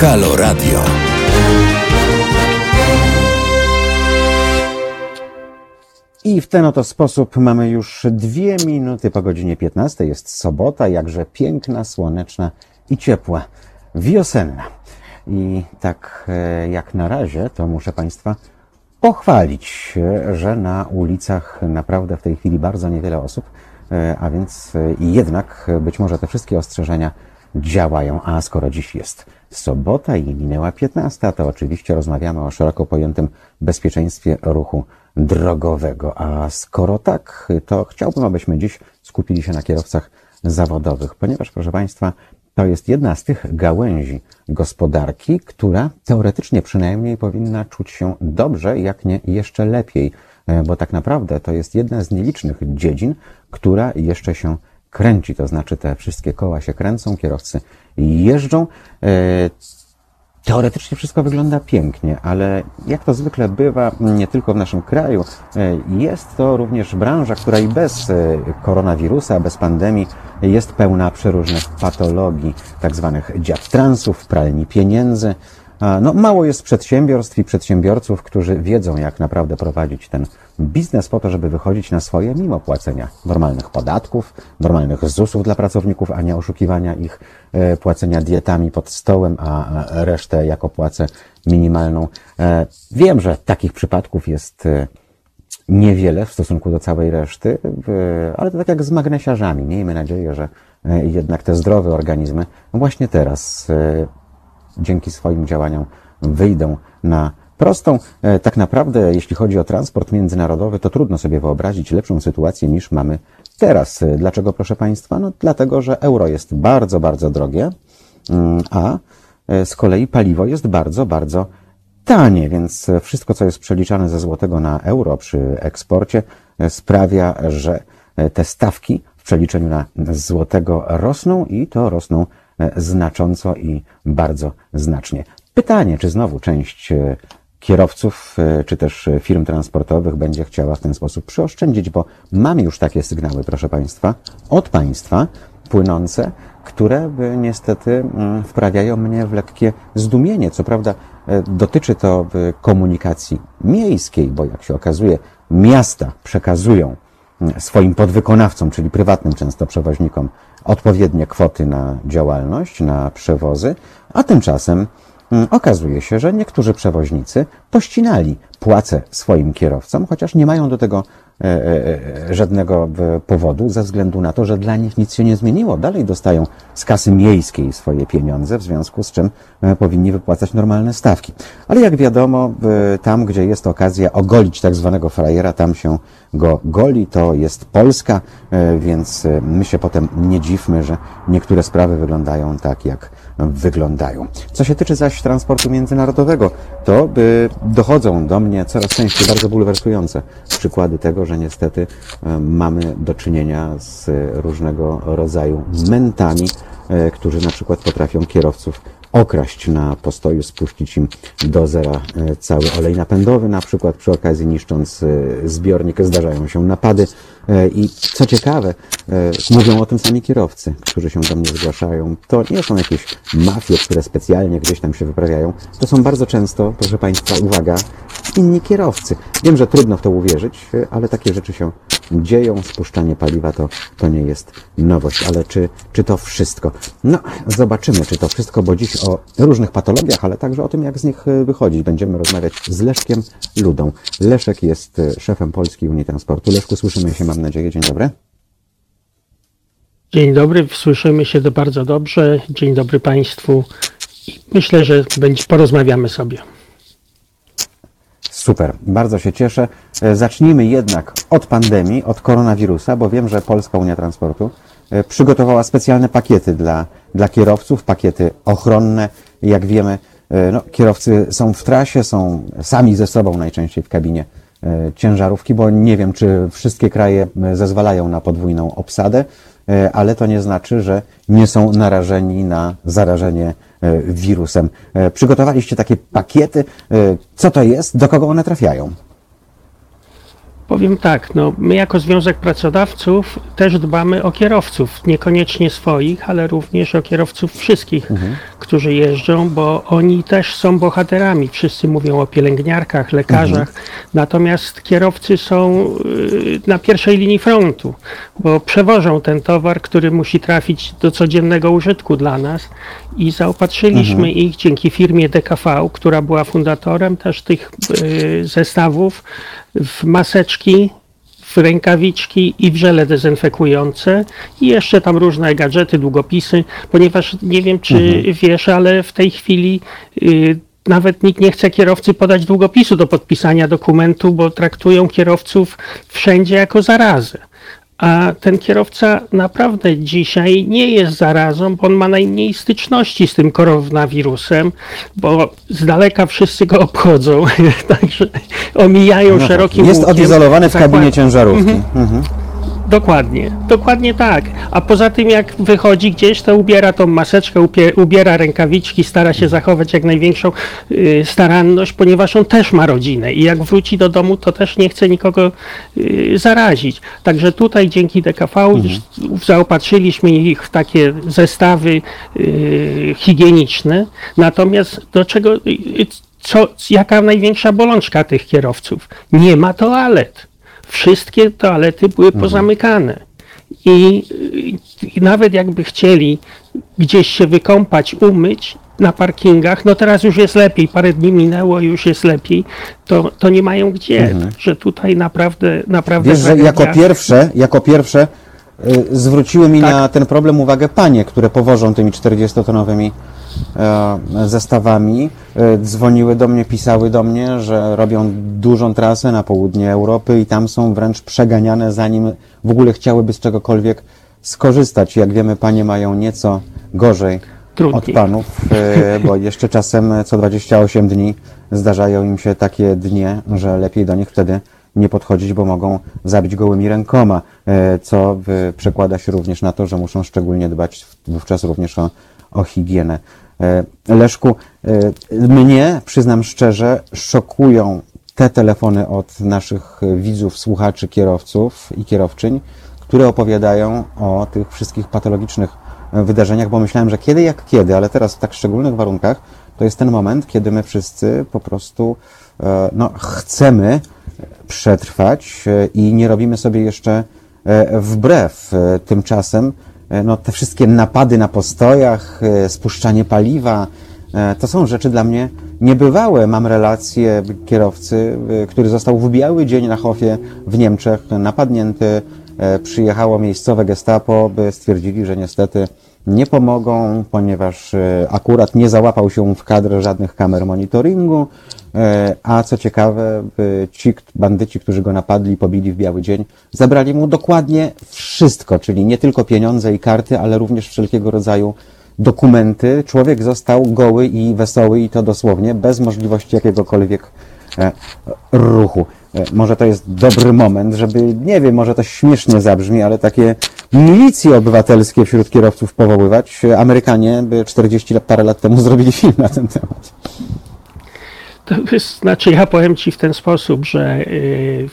Halo Radio. I w ten oto sposób mamy już dwie minuty po godzinie 15. Jest sobota, jakże piękna, słoneczna i ciepła, wiosenna. I tak e, jak na razie, to muszę Państwa pochwalić, e, że na ulicach naprawdę w tej chwili bardzo niewiele osób, e, a więc jednak być może te wszystkie ostrzeżenia działają. A skoro dziś jest sobota i minęła 15, to oczywiście rozmawiamy o szeroko pojętym bezpieczeństwie ruchu drogowego. A skoro tak, to chciałbym, abyśmy dziś skupili się na kierowcach zawodowych, ponieważ, proszę Państwa, to jest jedna z tych gałęzi gospodarki, która teoretycznie przynajmniej powinna czuć się dobrze, jak nie jeszcze lepiej, bo tak naprawdę to jest jedna z nielicznych dziedzin, która jeszcze się kręci, to znaczy te wszystkie koła się kręcą, kierowcy jeżdżą. E, teoretycznie wszystko wygląda pięknie, ale jak to zwykle bywa, nie tylko w naszym kraju, e, jest to również branża, która i bez e, koronawirusa, bez pandemii jest pełna przeróżnych patologii, tak zwanych dziad transów, pralni pieniędzy, no, mało jest przedsiębiorstw i przedsiębiorców, którzy wiedzą, jak naprawdę prowadzić ten biznes po to, żeby wychodzić na swoje, mimo płacenia normalnych podatków, normalnych ZUS-ów dla pracowników, a nie oszukiwania ich, e, płacenia dietami pod stołem, a resztę jako płacę minimalną. E, wiem, że takich przypadków jest e, niewiele w stosunku do całej reszty, ale to tak jak z magnesiarzami. Miejmy nadzieję, że jednak te zdrowe organizmy właśnie teraz dzięki swoim działaniom wyjdą na prostą. E, tak naprawdę, jeśli chodzi o transport międzynarodowy, to trudno sobie wyobrazić lepszą sytuację niż mamy teraz. E, dlaczego, proszę Państwa? No, dlatego, że euro jest bardzo, bardzo drogie, mm, a e, z kolei paliwo jest bardzo, bardzo tanie, więc wszystko, co jest przeliczane ze złotego na euro przy eksporcie, sprawia, że te stawki w przeliczeniu na złotego rosną i to rosną znacząco i bardzo znacznie. Pytanie, czy znowu część kierowców e, czy też firm transportowych będzie chciała w ten sposób przyoszczędzić, bo mamy już takie sygnały, proszę Państwa, od Państwa płynące, które niestety mm, wprawiają mnie w lekkie zdumienie. Co prawda e, dotyczy to komunikacji miejskiej, bo jak się okazuje, miasta przekazują mm, swoim podwykonawcom, czyli prywatnym często przewoźnikom, odpowiednie kwoty na działalność, na przewozy, a tymczasem okazuje się, że niektórzy przewoźnicy pościnali płace swoim kierowcom, chociaż nie mają do tego E, e, e, żadnego powodu, ze względu na to, że dla nich nic się nie zmieniło. Dalej dostają z kasy miejskiej swoje pieniądze, w związku z czym powinni wypłacać normalne stawki. Ale jak wiadomo, tam, gdzie jest okazja ogolić tak zwanego frajera, tam się go goli. To jest Polska, więc my się potem nie dziwmy, że niektóre sprawy wyglądają tak, jak wyglądają. Co się tyczy zaś transportu międzynarodowego, to dochodzą do mnie coraz częściej bardzo bulwersujące przykłady tego, że niestety e, mamy do czynienia z różnego rodzaju mentami, e, którzy na przykład potrafią kierowców okraść na postoju, spuścić im do zera e, cały olej napędowy, na przykład przy okazji niszcząc zbiornik. Zdarzają się napady i co ciekawe, mówią o tym sami kierowcy, którzy się do mnie zgłaszają. To nie są jakieś mafie, które specjalnie gdzieś tam się wyprawiają. To są bardzo często, proszę Państwa, uwaga, inni kierowcy. Wiem, że trudno w to uwierzyć, ale takie rzeczy się dzieją. Spuszczanie paliwa to, to nie jest nowość. Ale czy, czy to wszystko? No, zobaczymy, czy to wszystko, bo dziś o różnych patologiach, ale także o tym, jak z nich e, wychodzić. Będziemy rozmawiać z Leszkiem Ludą. Leszek jest e, szefem Polskiej Unii Transportu. Leszku, słyszymy się, mam nadzieję. Dzień dobry. Dzień dobry, słyszymy się bardzo dobrze. Dzień dobry Państwu. Myślę, że porozmawiamy sobie. Super, bardzo się cieszę. E, zacznijmy jednak od pandemii, od koronawirusa, bo wiem, że Polska Unia Transportu e, przygotowała specjalne pakiety dla, dla kierowców, pakiety ochronne. Jak wiemy, e, no, kierowcy są w trasie, są sami ze sobą najczęściej w kabinie ciężarówki, bo nie wiem, czy wszystkie kraje zezwalają na podwójną obsadę, ale to nie znaczy, że nie są narażeni na zarażenie E, wirusem. E, przygotowaliście takie pakiety. E, co to jest? Do kogo one trafiają? Powiem tak, no, my jako Związek Pracodawców też dbamy o kierowców, niekoniecznie swoich, ale również o kierowców wszystkich, którzy jeżdżą, bo oni też są bohaterami. Wszyscy mówią o pielęgniarkach, lekarzach, natomiast kierowcy są y, na pierwszej linii frontu, bo przewożą ten towar, który musi trafić do codziennego użytku dla nas i zaopatrzyliśmy ich dzięki firmie DKV, która była fundatorem też tych y, zestawów w maseczki, w rękawiczki i w żele dezynfekujące i jeszcze tam różne gadżety, długopisy, ponieważ nie wiem, czy wiesz, ale w tej chwili y, nawet nikt nie chce kierowcy podać długopisu do podpisania dokumentu, bo traktują kierowców wszędzie jako zarazę. A ten kierowca naprawdę dzisiaj nie jest zarazą, bo on ma najmniej styczności z tym koronawirusem, bo z daleka wszyscy go obchodzą, także omijają No tak. szerokim Jest łukiem odizolowany w kabinie ciężarówki. Mhm. Dokładnie, dokładnie tak. A poza tym, jak wychodzi gdzieś, to ubiera tą maseczkę, ubiera rękawiczki, stara się zachować jak największą y, staranność, ponieważ on też ma rodzinę i jak wróci do domu, to też nie chce nikogo y, zarazić. Także tutaj dzięki DKV zaopatrzyliśmy ich w takie zestawy y, higieniczne. Natomiast do czego, co, jaka największa bolączka tych kierowców? Nie ma toalet wszystkie toalety były pozamykane. I, I nawet jakby chcieli gdzieś się wykąpać, umyć na parkingach, no teraz już jest lepiej, parę dni minęło już jest lepiej, to, to nie mają gdzie. Że tutaj naprawdę, naprawdę. Wiesz, że jako pierwsze, jako pierwsze y, zwróciły mi Tak. na ten problem uwagę panie, które powożą tymi 40-tonowymi e, zestawami. E, dzwoniły do mnie, pisały do mnie, że robią dużą trasę na południe Europy i tam są wręcz przeganiane, zanim w ogóle chciałyby z czegokolwiek skorzystać. Jak wiemy, panie mają nieco gorzej Trudniej. od panów, e, bo jeszcze czasem co 28 dni zdarzają im się takie dnie, że lepiej do nich wtedy nie podchodzić, bo mogą zabić gołymi rękoma, e, co e, przekłada się również na to, że muszą szczególnie dbać wówczas również o, o higienę. E, Leszku, e, mnie, przyznam szczerze, szokują te telefony od naszych widzów, słuchaczy, kierowców i kierowczyń, które opowiadają o tych wszystkich patologicznych wydarzeniach, bo myślałem, że kiedy jak kiedy, ale teraz w tak szczególnych warunkach, to jest ten moment, kiedy my wszyscy po prostu e, no, chcemy przetrwać i nie robimy sobie jeszcze wbrew. Tymczasem no, te wszystkie napady na postojach, e, spuszczanie paliwa, e, to są rzeczy dla mnie niebywałe. Mam relację kierowcy, e, który został w biały dzień na Hofie w Niemczech napadnięty. E, Przyjechało miejscowe gestapo, by stwierdzili, że niestety nie pomogą, ponieważ e, akurat nie załapał się w kadr żadnych kamer monitoringu, e, a co ciekawe, ci bandyci, którzy go napadli, pobili w biały dzień, zabrali mu dokładnie wszystko, czyli nie tylko pieniądze i karty, ale również wszelkiego rodzaju dokumenty. Człowiek został goły i wesoły i to dosłownie, bez możliwości jakiegokolwiek e, ruchu. E, Może to jest dobry moment, żeby, nie wiem, może to śmiesznie zabrzmi, ale takie milicje obywatelskie wśród kierowców powoływać. E, Amerykanie by 40 lat, parę lat temu zrobili film na ten temat. To znaczy, ja powiem Ci w ten sposób, że y,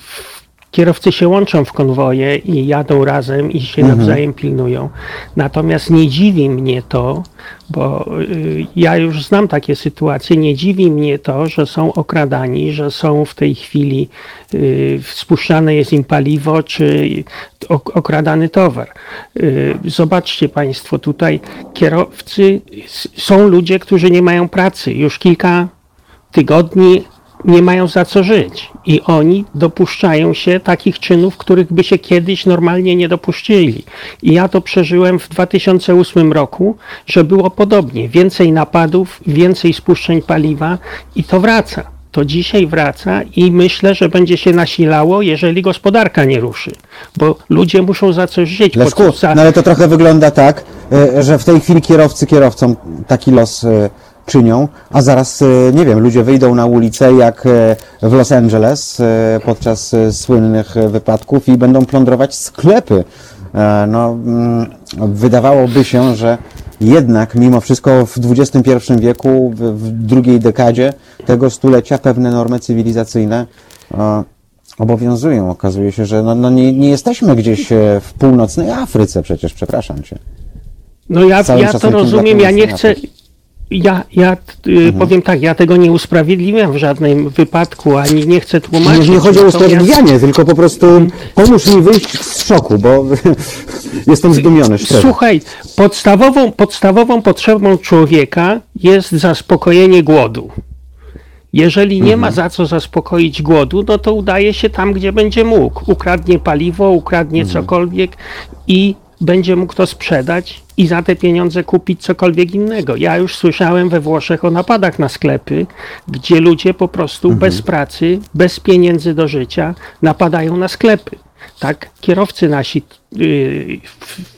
kierowcy się łączą w konwoje i jadą razem i się nawzajem pilnują. Natomiast nie dziwi mnie to, bo y, ja już znam takie sytuacje, nie dziwi mnie to, że są okradani, że są w tej chwili y, spuszczane jest im paliwo, czy ok- okradany towar. Y, Zobaczcie Państwo, tutaj kierowcy, są ludzie, którzy nie mają pracy. Już kilka tygodni nie mają za co żyć. I oni dopuszczają się takich czynów, których by się kiedyś normalnie nie dopuścili. I ja to przeżyłem w 2008 roku, że było podobnie. Więcej napadów, więcej spuszczeń paliwa i to wraca. To dzisiaj wraca i myślę, że będzie się nasilało, jeżeli gospodarka nie ruszy. Bo ludzie muszą za coś żyć. Leszku, Po co- za- no ale to trochę wygląda tak, e, że w tej chwili kierowcy kierowcom taki los e, czynią, a zaraz, e, nie wiem, ludzie wyjdą na ulicę jak e, w Los Angeles e, podczas słynnych wypadków i będą plądrować sklepy. No, mm, wydawałoby się, że jednak mimo wszystko w XXI wieku, w, drugiej dekadzie tego stulecia pewne normy cywilizacyjne obowiązują. Okazuje się, że no, no nie, nie jesteśmy gdzieś w północnej Afryce przecież, przepraszam cię. No ja, ja to rozumiem, ja nie chcę. Ja, ja y, powiem tak, ja tego nie usprawiedliwiam w żadnym wypadku, ani nie chcę tłumaczyć. Nie, nie chodzi o usprawiedliwianie, tylko po prostu pomóż mi wyjść z szoku, bo jestem zdumiony szczerze. Słuchaj, podstawową, podstawową potrzebą człowieka jest zaspokojenie głodu. Jeżeli nie ma za co zaspokoić głodu, no to udaje się tam, gdzie będzie mógł. Ukradnie paliwo, ukradnie cokolwiek i będzie mógł to sprzedać i za te pieniądze kupić cokolwiek innego. Ja już słyszałem we Włoszech o napadach na sklepy, gdzie ludzie po prostu bez pracy, bez pieniędzy do życia napadają na sklepy. Tak kierowcy nasi y,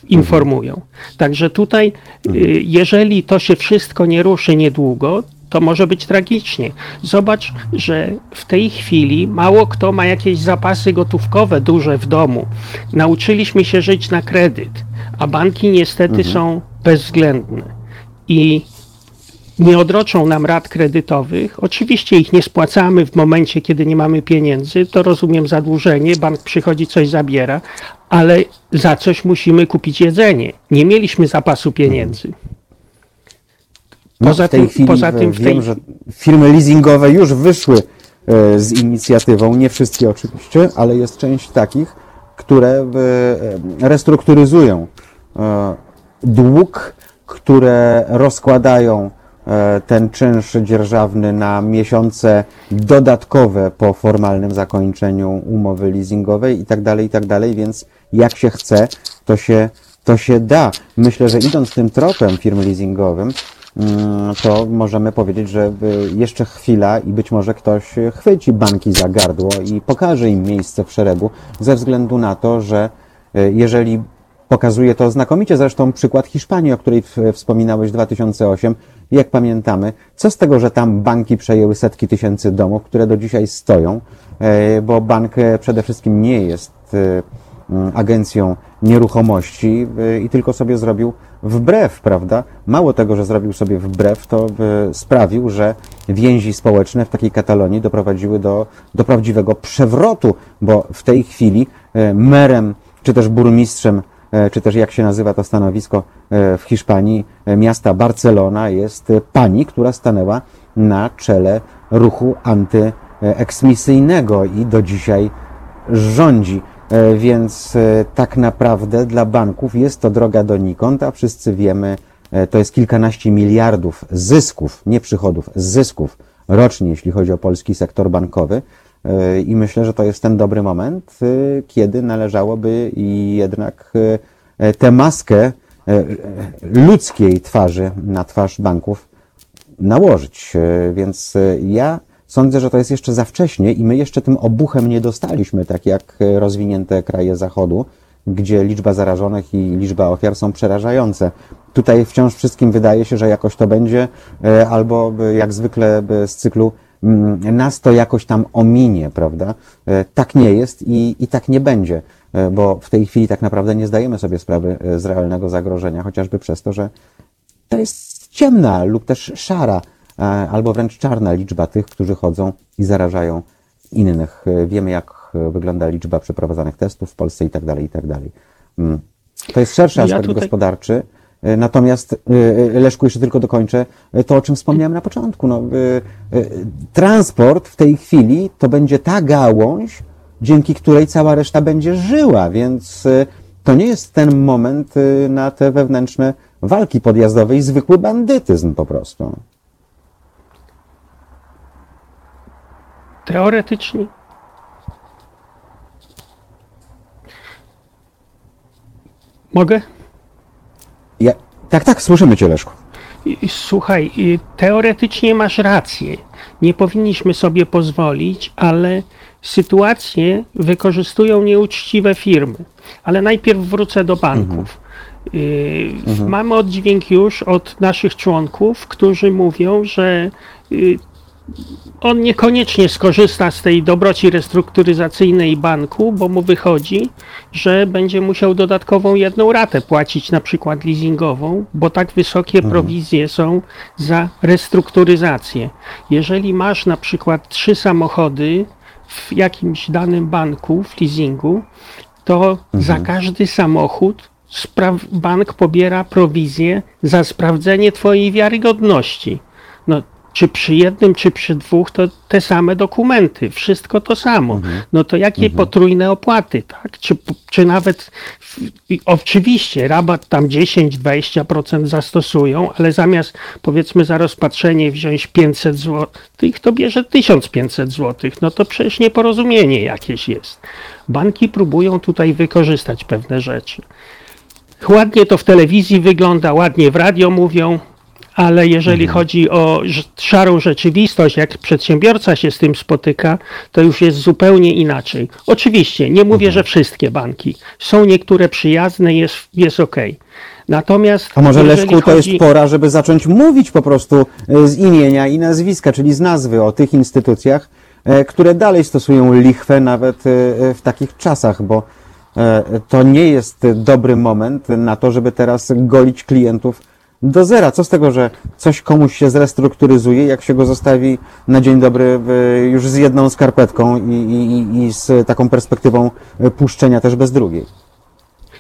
informują. Także tutaj, y, jeżeli to się wszystko nie ruszy niedługo, to może być tragicznie. Zobacz, że w tej chwili mało kto ma jakieś zapasy gotówkowe duże w domu. Nauczyliśmy się żyć na kredyt, a banki niestety są bezwzględne. I nie odroczą nam rat kredytowych. Oczywiście ich nie spłacamy w momencie, kiedy nie mamy pieniędzy. To rozumiem zadłużenie, bank przychodzi, coś zabiera, ale za coś musimy kupić jedzenie. Nie mieliśmy zapasu pieniędzy. No, Poza w tej tym- chwili poza e, tym w wiem, tej- że firmy leasingowe już wyszły e, z inicjatywą, nie wszystkie oczywiście, ale jest część takich, które e, restrukturyzują e, dług, które rozkładają e, ten czynsz dzierżawny na miesiące dodatkowe po formalnym zakończeniu umowy leasingowej i tak dalej, i tak dalej, więc jak się chce, to się, to się da. Myślę, że idąc tym tropem firm leasingowym, to możemy powiedzieć, że y, jeszcze chwila i być może ktoś chwyci banki za gardło i pokaże im miejsce w szeregu, ze względu na to, że y, jeżeli pokazuje to znakomicie zresztą przykład Hiszpanii, o której wspominałeś 2008, jak pamiętamy, co z tego, że tam banki przejęły setki tysięcy domów, które do dzisiaj stoją, e, bo bank e, przede wszystkim nie jest e, mm, agencją nieruchomości y, i tylko sobie zrobił wbrew, prawda? Mało tego, że zrobił sobie wbrew, to y, sprawił, że więzi społeczne w takiej Katalonii doprowadziły do, do prawdziwego przewrotu, bo w tej chwili y, merem czy też burmistrzem, y, czy też jak się nazywa to stanowisko y, w Hiszpanii, y, miasta Barcelona jest y, pani, która stanęła na czele ruchu antyeksmisyjnego i do dzisiaj rządzi. E, Więc e, tak naprawdę dla banków jest to droga donikąd, a wszyscy wiemy, e, to jest kilkanaście miliardów zysków, nie przychodów, zysków rocznie, jeśli chodzi o polski sektor bankowy. I myślę, że to jest ten dobry moment, kiedy należałoby jednak tę maskę ludzkiej twarzy na twarz banków nałożyć. Więc ja sądzę, że to jest jeszcze za wcześnie i my jeszcze tym obuchem nie dostaliśmy, tak jak e, rozwinięte kraje Zachodu, gdzie liczba zarażonych i liczba ofiar są przerażające. Tutaj wciąż wszystkim wydaje się, że jakoś to będzie, e, albo e, jak zwykle z cyklu mm, nas to jakoś tam ominie, prawda? Tak nie jest i, i tak nie będzie, bo w tej chwili tak naprawdę nie zdajemy sobie sprawy z realnego zagrożenia, chociażby przez to, że to jest ciemna lub też szara, albo wręcz czarna liczba tych, którzy chodzą i zarażają innych. E, Wiemy, jak e, wygląda liczba przeprowadzanych testów w Polsce i tak dalej, i tak dalej. Mm. To jest szerszy Ja aspekt tutaj- gospodarczy. E, Natomiast, e, e, Leszku, jeszcze tylko dokończę e, to, o czym wspomniałem na początku. No, e, e, transport w tej chwili to będzie ta gałąź, dzięki której cała reszta będzie żyła, więc e, to nie jest ten moment e, na te wewnętrzne walki podjazdowe i zwykły bandytyzm po prostu. Teoretycznie. Mogę? Ja, tak, tak, słyszymy Cię, Leszku. Słuchaj, teoretycznie masz rację. Nie powinniśmy sobie pozwolić, ale sytuację wykorzystują nieuczciwe firmy. Ale najpierw wrócę do banków. Y, Mamy oddźwięk już od naszych członków, którzy mówią, że y, on niekoniecznie skorzysta z tej dobroci restrukturyzacyjnej banku, bo mu wychodzi, że będzie musiał dodatkową jedną ratę płacić, na przykład leasingową, bo tak wysokie prowizje są za restrukturyzację. Jeżeli masz na przykład trzy samochody w jakimś danym banku, w leasingu, to za każdy samochód bank pobiera prowizję za sprawdzenie twojej wiarygodności. No, czy przy jednym, czy przy dwóch, to te same dokumenty, wszystko to samo. No to jakie potrójne opłaty, tak? Czy, czy nawet, oczywiście, rabat tam 10-20% zastosują, ale zamiast powiedzmy za rozpatrzenie wziąć 500 zł, to bierze 1500 zł. No to przecież nieporozumienie jakieś jest. Banki próbują tutaj wykorzystać pewne rzeczy. Ładnie to w telewizji wygląda, ładnie w radio mówią, ale jeżeli chodzi o szarą rzeczywistość, jak przedsiębiorca się z tym spotyka, to już jest zupełnie inaczej. Oczywiście, nie mówię, że wszystkie banki. Są niektóre przyjazne, jest, jest ok. Natomiast. A może Leszku, to jest chodzi- pora, żeby zacząć mówić po prostu e, z imienia i nazwiska, czyli z nazwy o tych instytucjach, e, które dalej stosują lichwę nawet e, w takich czasach, bo to nie jest dobry moment na to, żeby teraz golić klientów do zera. Co z tego, że coś komuś się zrestrukturyzuje, jak się go zostawi na dzień dobry e, już z jedną skarpetką i, i, i z taką perspektywą e, puszczenia też bez drugiej.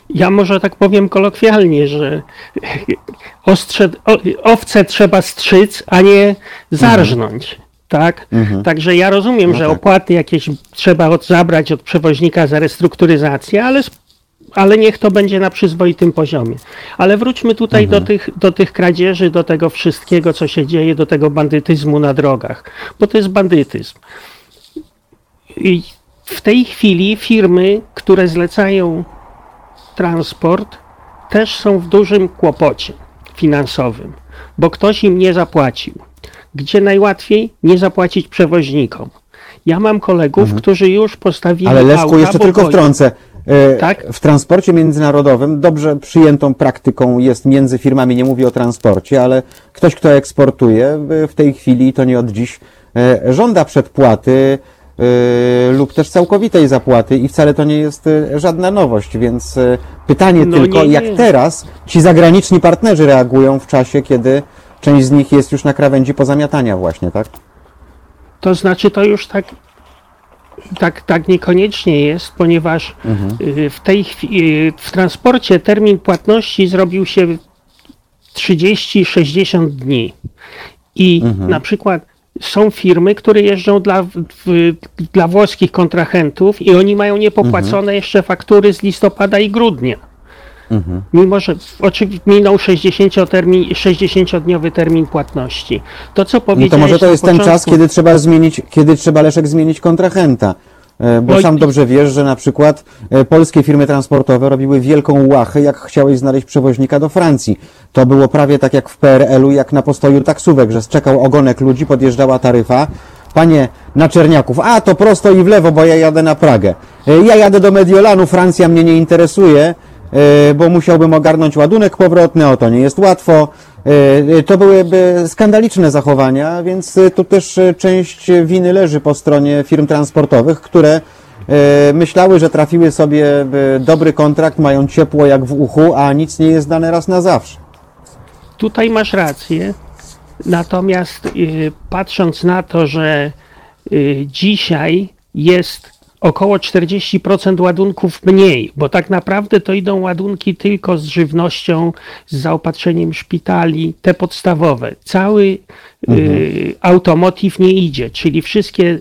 Ja może tak powiem kolokwialnie, że ostrze, o, owce trzeba strzyc, a nie zarżnąć. Tak? Także ja rozumiem, że tak. opłaty jakieś trzeba od, zabrać od przewoźnika za restrukturyzację, ale, ale niech to będzie na przyzwoitym poziomie. Ale wróćmy tutaj do, tych, do tych kradzieży, do tego wszystkiego, co się dzieje, do tego bandytyzmu na drogach, bo to jest bandytyzm. I w tej chwili firmy, które zlecają transport też są w dużym kłopocie finansowym, bo ktoś im nie zapłacił. Gdzie najłatwiej? Nie zapłacić przewoźnikom. Ja mam kolegów, którzy już postawili Mhm. Ale Leszku, auta, jeszcze tylko boją- wtrącę. E, Tak? W transporcie międzynarodowym dobrze przyjętą praktyką jest między firmami, nie mówię o transporcie, ale ktoś, kto eksportuje e, w tej chwili, to nie od dziś, e, żąda przedpłaty lub też całkowitej zapłaty i wcale to nie jest żadna nowość, więc pytanie No tylko, nie, jak nie. teraz ci zagraniczni partnerzy reagują w czasie, kiedy część z nich jest już na krawędzi pozamiatania właśnie, tak? To znaczy to już tak, tak, tak niekoniecznie jest, ponieważ y, w tej chwili w transporcie termin płatności zrobił się 30-60 dni. I na przykład są firmy, które jeżdżą dla, w, dla włoskich kontrahentów i oni mają niepopłacone jeszcze faktury z listopada i grudnia. Mimo, że oczywiście minął 60 termin, 60-dniowy termin płatności. To, co No powiedziałeś to może to jest ten czas, początku- kiedy trzeba zmienić, kiedy trzeba Leszek zmienić kontrahenta. E, Bo No sam dobrze wiesz, że na przykład e, polskie firmy transportowe robiły wielką łachę, jak chciałeś znaleźć przewoźnika do Francji. To było prawie tak jak w PRL-u, jak na postoju taksówek, że czekał ogonek ludzi, podjeżdżała taryfa. Panie na Czerniaków, a to prosto i w lewo, bo ja jadę na Pragę. E, Ja jadę do Mediolanu, Francja mnie nie interesuje, bo musiałbym ogarnąć ładunek powrotny, o to nie jest łatwo. E, To byłyby skandaliczne zachowania, więc e, tu też e, część winy leży po stronie firm transportowych, które e, myślały, że trafiły sobie dobry kontrakt, mają ciepło jak w uchu, a nic nie jest dane raz na zawsze. Tutaj masz rację. Natomiast patrząc na to, że dzisiaj jest około 40% ładunków mniej, bo tak naprawdę to idą ładunki tylko z żywnością, z zaopatrzeniem szpitali, te podstawowe. Cały y, automotive nie idzie, czyli wszystkie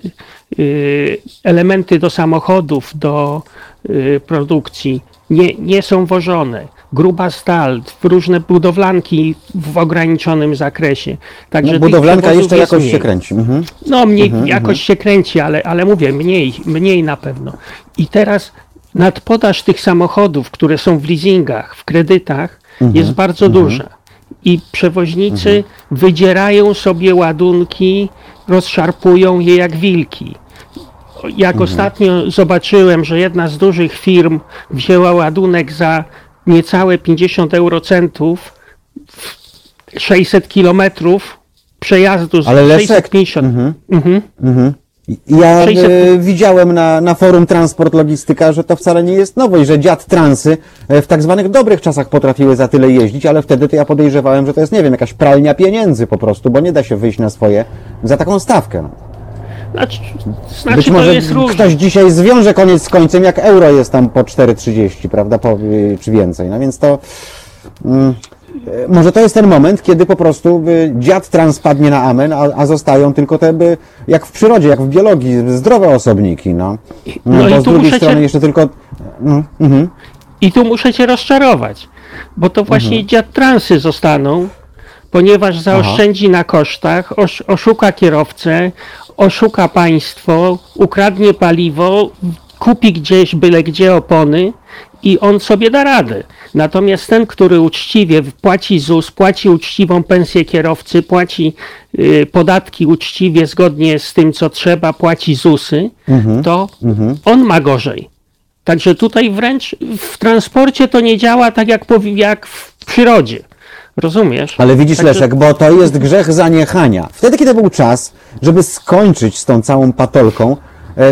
y, elementy do samochodów, do y, produkcji nie, nie są wożone. Gruba stal, różne budowlanki w ograniczonym zakresie. Także No, budowlanka jeszcze jakoś mniej. się kręci. Mhm. No mniej, jakoś się kręci, ale, ale mówię, mniej, mniej na pewno. I teraz nadpodaż tych samochodów, które są w leasingach, w kredytach, jest bardzo duża. I przewoźnicy wydzierają sobie ładunki, rozszarpują je jak wilki. Jak ostatnio zobaczyłem, że jedna z dużych firm wzięła ładunek za niecałe 50 eurocentów, w 600 kilometrów przejazdu z Ale Leszek- 650. Mhm. Ja 600 e, widziałem na, na forum Transport Logistyka, że to wcale nie jest nowość, że dziad transy e, w tak zwanych dobrych czasach potrafiły za tyle jeździć, ale wtedy to ja podejrzewałem, że to jest, nie wiem, jakaś pralnia pieniędzy po prostu, bo nie da się wyjść na swoje za taką stawkę. Znaczy, znaczy Być to może jest różne. ktoś dzisiaj zwiąże koniec z końcem, jak euro jest tam po 4,30, prawda, po, y, czy więcej. No więc to... Mm, y, może to jest ten moment, kiedy po prostu y, dziad trans padnie na amen, a, a zostają tylko te, by, jak w przyrodzie, jak w biologii, zdrowe osobniki, no. No No, i bo z tu drugiej muszę strony cię- jeszcze tylko... No, mhm. I tu muszę cię rozczarować, bo to właśnie dziad transy zostaną, ponieważ zaoszczędzi na kosztach, osz, oszuka kierowcę, oszuka państwo, ukradnie paliwo, kupi gdzieś byle gdzie opony i on sobie da radę. Natomiast ten, który uczciwie płaci ZUS, płaci uczciwą pensję kierowcy, płaci y, podatki uczciwie, zgodnie z tym, co trzeba, płaci ZUSy, to on ma gorzej. Także tutaj wręcz w transporcie to nie działa tak jak, jak w przyrodzie. Rozumiesz? Ale widzisz, Także- Leszek, bo to jest grzech zaniechania. Wtedy, kiedy był czas, żeby skończyć z tą całą patolką,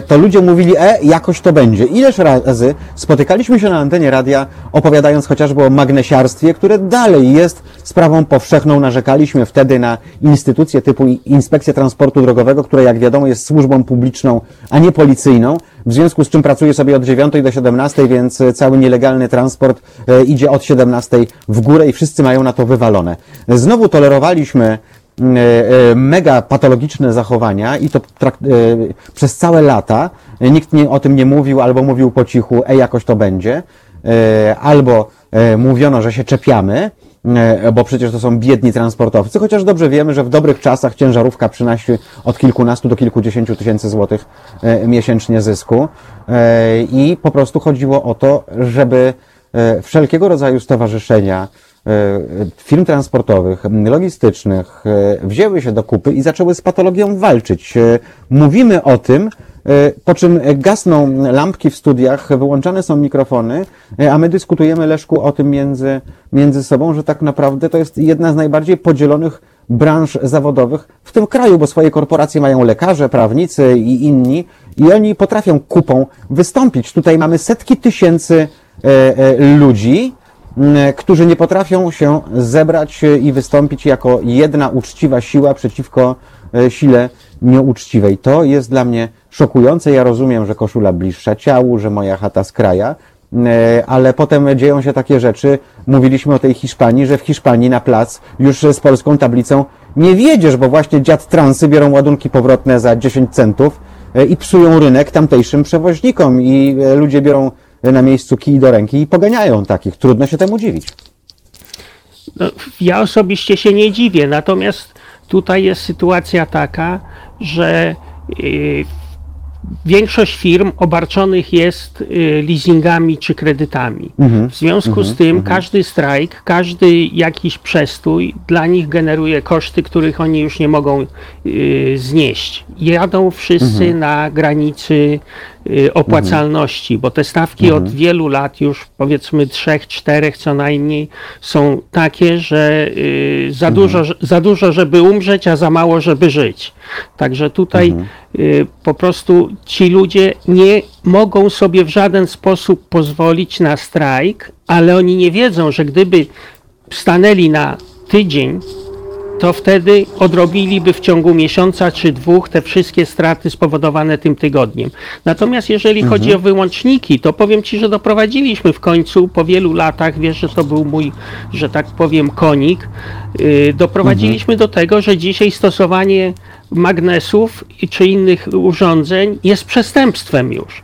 to ludzie mówili, e, jakoś to będzie. Ileż razy spotykaliśmy się na antenie radia, opowiadając chociażby o magnesiarstwie, które dalej jest sprawą powszechną. Narzekaliśmy wtedy na instytucje typu Inspekcja Transportu Drogowego, która jak wiadomo jest służbą publiczną, a nie policyjną. W związku z czym pracuje sobie od 9 do 17, więc e, cały nielegalny transport e, idzie od 17 w górę i wszyscy mają na to wywalone. Znowu tolerowaliśmy e, e, mega patologiczne zachowania i to e, przez całe lata. E, Nikt nie, o tym nie mówił, albo mówił po cichu, ej, jakoś to będzie, e, albo e, mówiono, że się czepiamy, e, bo przecież to są biedni transportowcy, chociaż dobrze wiemy, że w dobrych czasach ciężarówka przynosi od kilkunastu do kilkudziesięciu tysięcy złotych e, miesięcznie zysku E, i po prostu chodziło o to, żeby e, wszelkiego rodzaju stowarzyszenia, e, firm transportowych, logistycznych e, wzięły się do kupy i zaczęły z patologią walczyć. E, Mówimy o tym, e, po czym gasną lampki w studiach, wyłączane są mikrofony, e, a my dyskutujemy, Leszku, o tym między, między sobą, że tak naprawdę to jest jedna z najbardziej podzielonych branż zawodowych w tym kraju, bo swoje korporacje mają lekarze, prawnicy i inni i oni potrafią kupą wystąpić. Tutaj mamy setki tysięcy e, e, ludzi, którzy nie potrafią się zebrać e, i wystąpić jako jedna uczciwa siła przeciwko e, sile nieuczciwej. To jest dla mnie szokujące. Ja rozumiem, że koszula bliższa ciału, że moja chata z kraja, e, ale potem dzieją się takie rzeczy. Mówiliśmy o tej Hiszpanii, że w Hiszpanii na plac już z polską tablicą nie wiedziesz, bo właśnie dziad transy biorą ładunki powrotne za 10 centów i psują rynek tamtejszym przewoźnikom i ludzie biorą na miejscu kij do ręki i poganiają takich. Trudno się temu dziwić. No, ja osobiście się nie dziwię, natomiast tutaj jest sytuacja taka, że y, większość firm obarczonych jest y, leasingami czy kredytami. W związku z tym każdy strajk, każdy jakiś przestój dla nich generuje koszty, których oni już nie mogą y, znieść. Jadą wszyscy na granicy y, opłacalności, bo te stawki od wielu lat już powiedzmy trzech, czterech co najmniej są takie, że y, za, dużo, za dużo, żeby umrzeć, a za mało, żeby żyć. Także tutaj y, po prostu ci ludzie nie mogą sobie w żaden sposób pozwolić na strajk, ale oni nie wiedzą, że gdyby stanęli na tydzień, to wtedy odrobiliby w ciągu miesiąca czy dwóch te wszystkie straty spowodowane tym tygodniem. Natomiast jeżeli chodzi o wyłączniki, to powiem Ci, że doprowadziliśmy w końcu po wielu latach, wiesz, że to był mój, że tak powiem, konik, yy, doprowadziliśmy do tego, że dzisiaj stosowanie magnesów czy innych urządzeń jest przestępstwem już.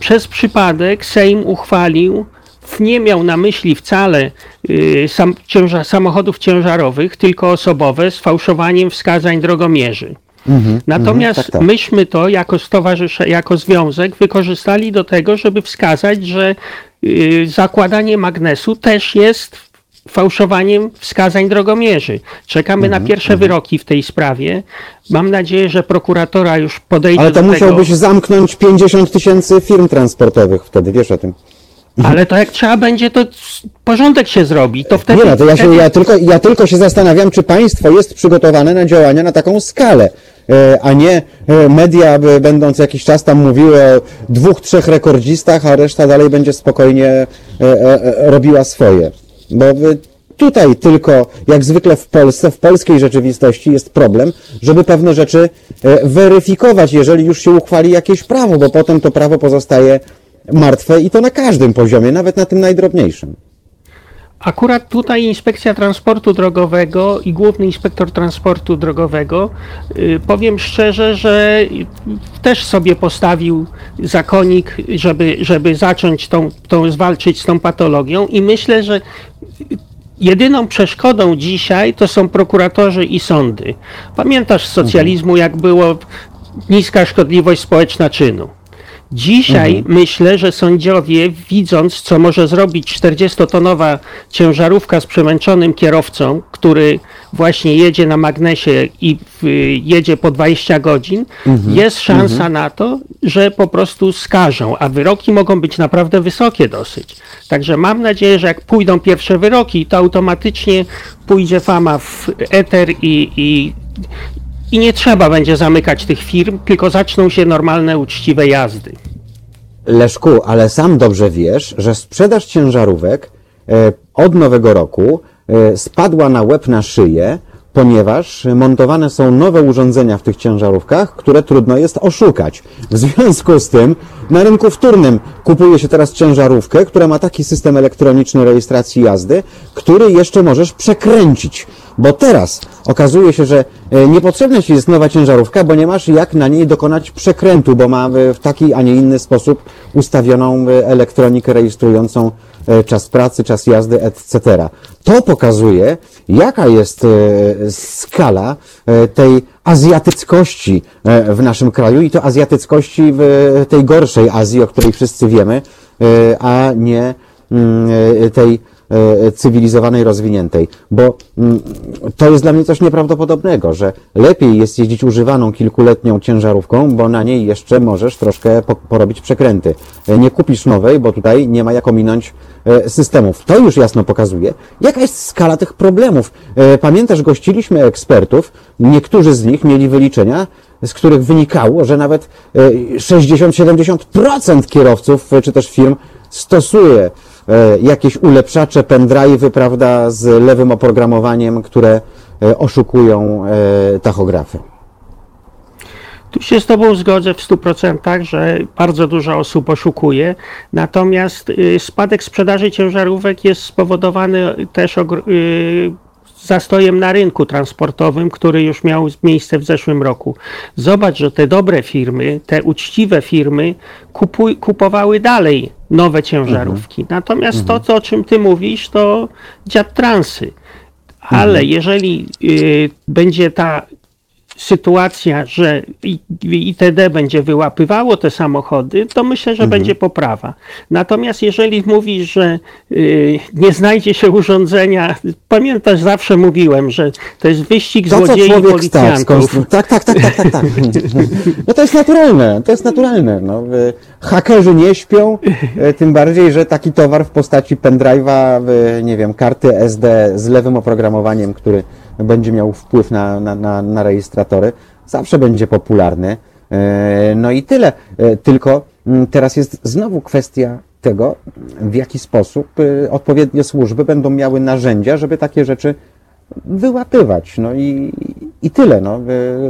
Przez przypadek Sejm uchwalił nie miał na myśli wcale y, sam, samochodów ciężarowych, tylko osobowe z fałszowaniem wskazań drogomierzy. Natomiast tak, tak. myśmy to jako stowarzysze, jako związek wykorzystali do tego, żeby wskazać, że y, zakładanie magnesu też jest fałszowaniem wskazań drogomierzy. Czekamy Mhm, na pierwsze wyroki w tej sprawie. Mam nadzieję, że prokuratora już podejdzie Ale to do musiałbyś tego. zamknąć 50 tysięcy firm transportowych wtedy, wiesz o tym. Ale to jak trzeba będzie, to porządek się zrobi. To wtedy, Nie no, to ja, się, ja, tylko, ja tylko się zastanawiam, czy państwo jest przygotowane na działania na taką skalę, e, a nie e, media będą co jakiś czas tam mówiły o dwóch, trzech rekordzistach, a reszta dalej będzie spokojnie e, robiła swoje. Bo tutaj tylko, jak zwykle w Polsce, w polskiej rzeczywistości jest problem, żeby pewne rzeczy weryfikować, jeżeli już się uchwali jakieś prawo, bo potem to prawo pozostaje martwe i to na każdym poziomie, nawet na tym najdrobniejszym. Akurat tutaj Inspekcja Transportu Drogowego i Główny Inspektor Transportu Drogowego, y, powiem szczerze, że też sobie postawił zakonik, żeby, żeby zacząć tą, tą zwalczyć z tą patologią i myślę, że jedyną przeszkodą dzisiaj to są prokuratorzy i sądy. Pamiętasz z socjalizmu, jak było niska szkodliwość społeczna czynu. Dzisiaj Mhm. myślę, że sędziowie, widząc, co może zrobić 40-tonowa ciężarówka z przemęczonym kierowcą, który właśnie jedzie na magnesie i jedzie po 20 godzin, Mhm. jest szansa na to, że po prostu skażą, a wyroki mogą być naprawdę wysokie dosyć. Także mam nadzieję, że jak pójdą pierwsze wyroki, to automatycznie pójdzie fama w eter i, i, i nie trzeba będzie zamykać tych firm, tylko zaczną się normalne, uczciwe jazdy. Leszku, ale sam dobrze wiesz, że sprzedaż ciężarówek e, od nowego roku e, spadła na łeb na szyję, ponieważ montowane są nowe urządzenia w tych ciężarówkach, które trudno jest oszukać. W związku z tym na rynku wtórnym kupuje się teraz ciężarówkę, która ma taki system elektroniczny rejestracji jazdy, który jeszcze możesz przekręcić. Bo teraz okazuje się, że e, niepotrzebna ci jest nowa ciężarówka, bo nie masz jak na niej dokonać przekrętu, bo ma w taki, a nie inny sposób ustawioną e, elektronikę rejestrującą czas pracy, czas jazdy, etc. To pokazuje, jaka jest e, skala e, tej azjatyckości e, w naszym kraju i to azjatyckości w e, tej gorszej Azji, o której wszyscy wiemy, e, a nie mm, e, tej e, cywilizowanej, rozwiniętej. Bo mm, to jest dla mnie coś nieprawdopodobnego, że lepiej jest jeździć używaną kilkuletnią ciężarówką, bo na niej jeszcze możesz troszkę po, porobić przekręty. E, Nie kupisz nowej, bo tutaj nie ma jak ominąć e, systemów. To już jasno pokazuje, jaka jest skala tych problemów. E, Pamiętasz, gościliśmy ekspertów, niektórzy z nich mieli wyliczenia, z których wynikało, że nawet e, 60-70% kierowców e, czy też firm stosuje e, jakieś ulepszacze, pendrive'y, prawda, z lewym oprogramowaniem, które e, oszukują e, tachografy. Tu się z Tobą zgodzę w 100%, że bardzo dużo osób oszukuje. Natomiast y, spadek sprzedaży ciężarówek jest spowodowany też y, zastojem na rynku transportowym, który już miał miejsce w zeszłym roku. Zobacz, że te dobre firmy, te uczciwe firmy kupuj, kupowały dalej nowe ciężarówki. Natomiast to, co, o czym Ty mówisz, to dziad transy. Ale jeżeli y, będzie ta sytuacja, że ITD będzie wyłapywało te samochody, to myślę, że będzie poprawa. Natomiast jeżeli mówisz, że y, nie znajdzie się urządzenia, pamiętasz, zawsze mówiłem, że to jest wyścig To, co złodziei tak, policjantów. tak, tak, tak, tak, tak, tak. No to jest naturalne, to jest naturalne. No, y, hakerzy nie śpią, y, tym bardziej, że taki towar w postaci pendrive'a, nie wiem, karty SD z lewym oprogramowaniem, który będzie miał wpływ na, na, na, na rejestratory, zawsze będzie popularny. Y, No i tyle. Y, Tylko mm, teraz jest znowu kwestia tego, w jaki sposób y, odpowiednie służby będą miały narzędzia, żeby takie rzeczy wyłapywać. No i, i tyle. No.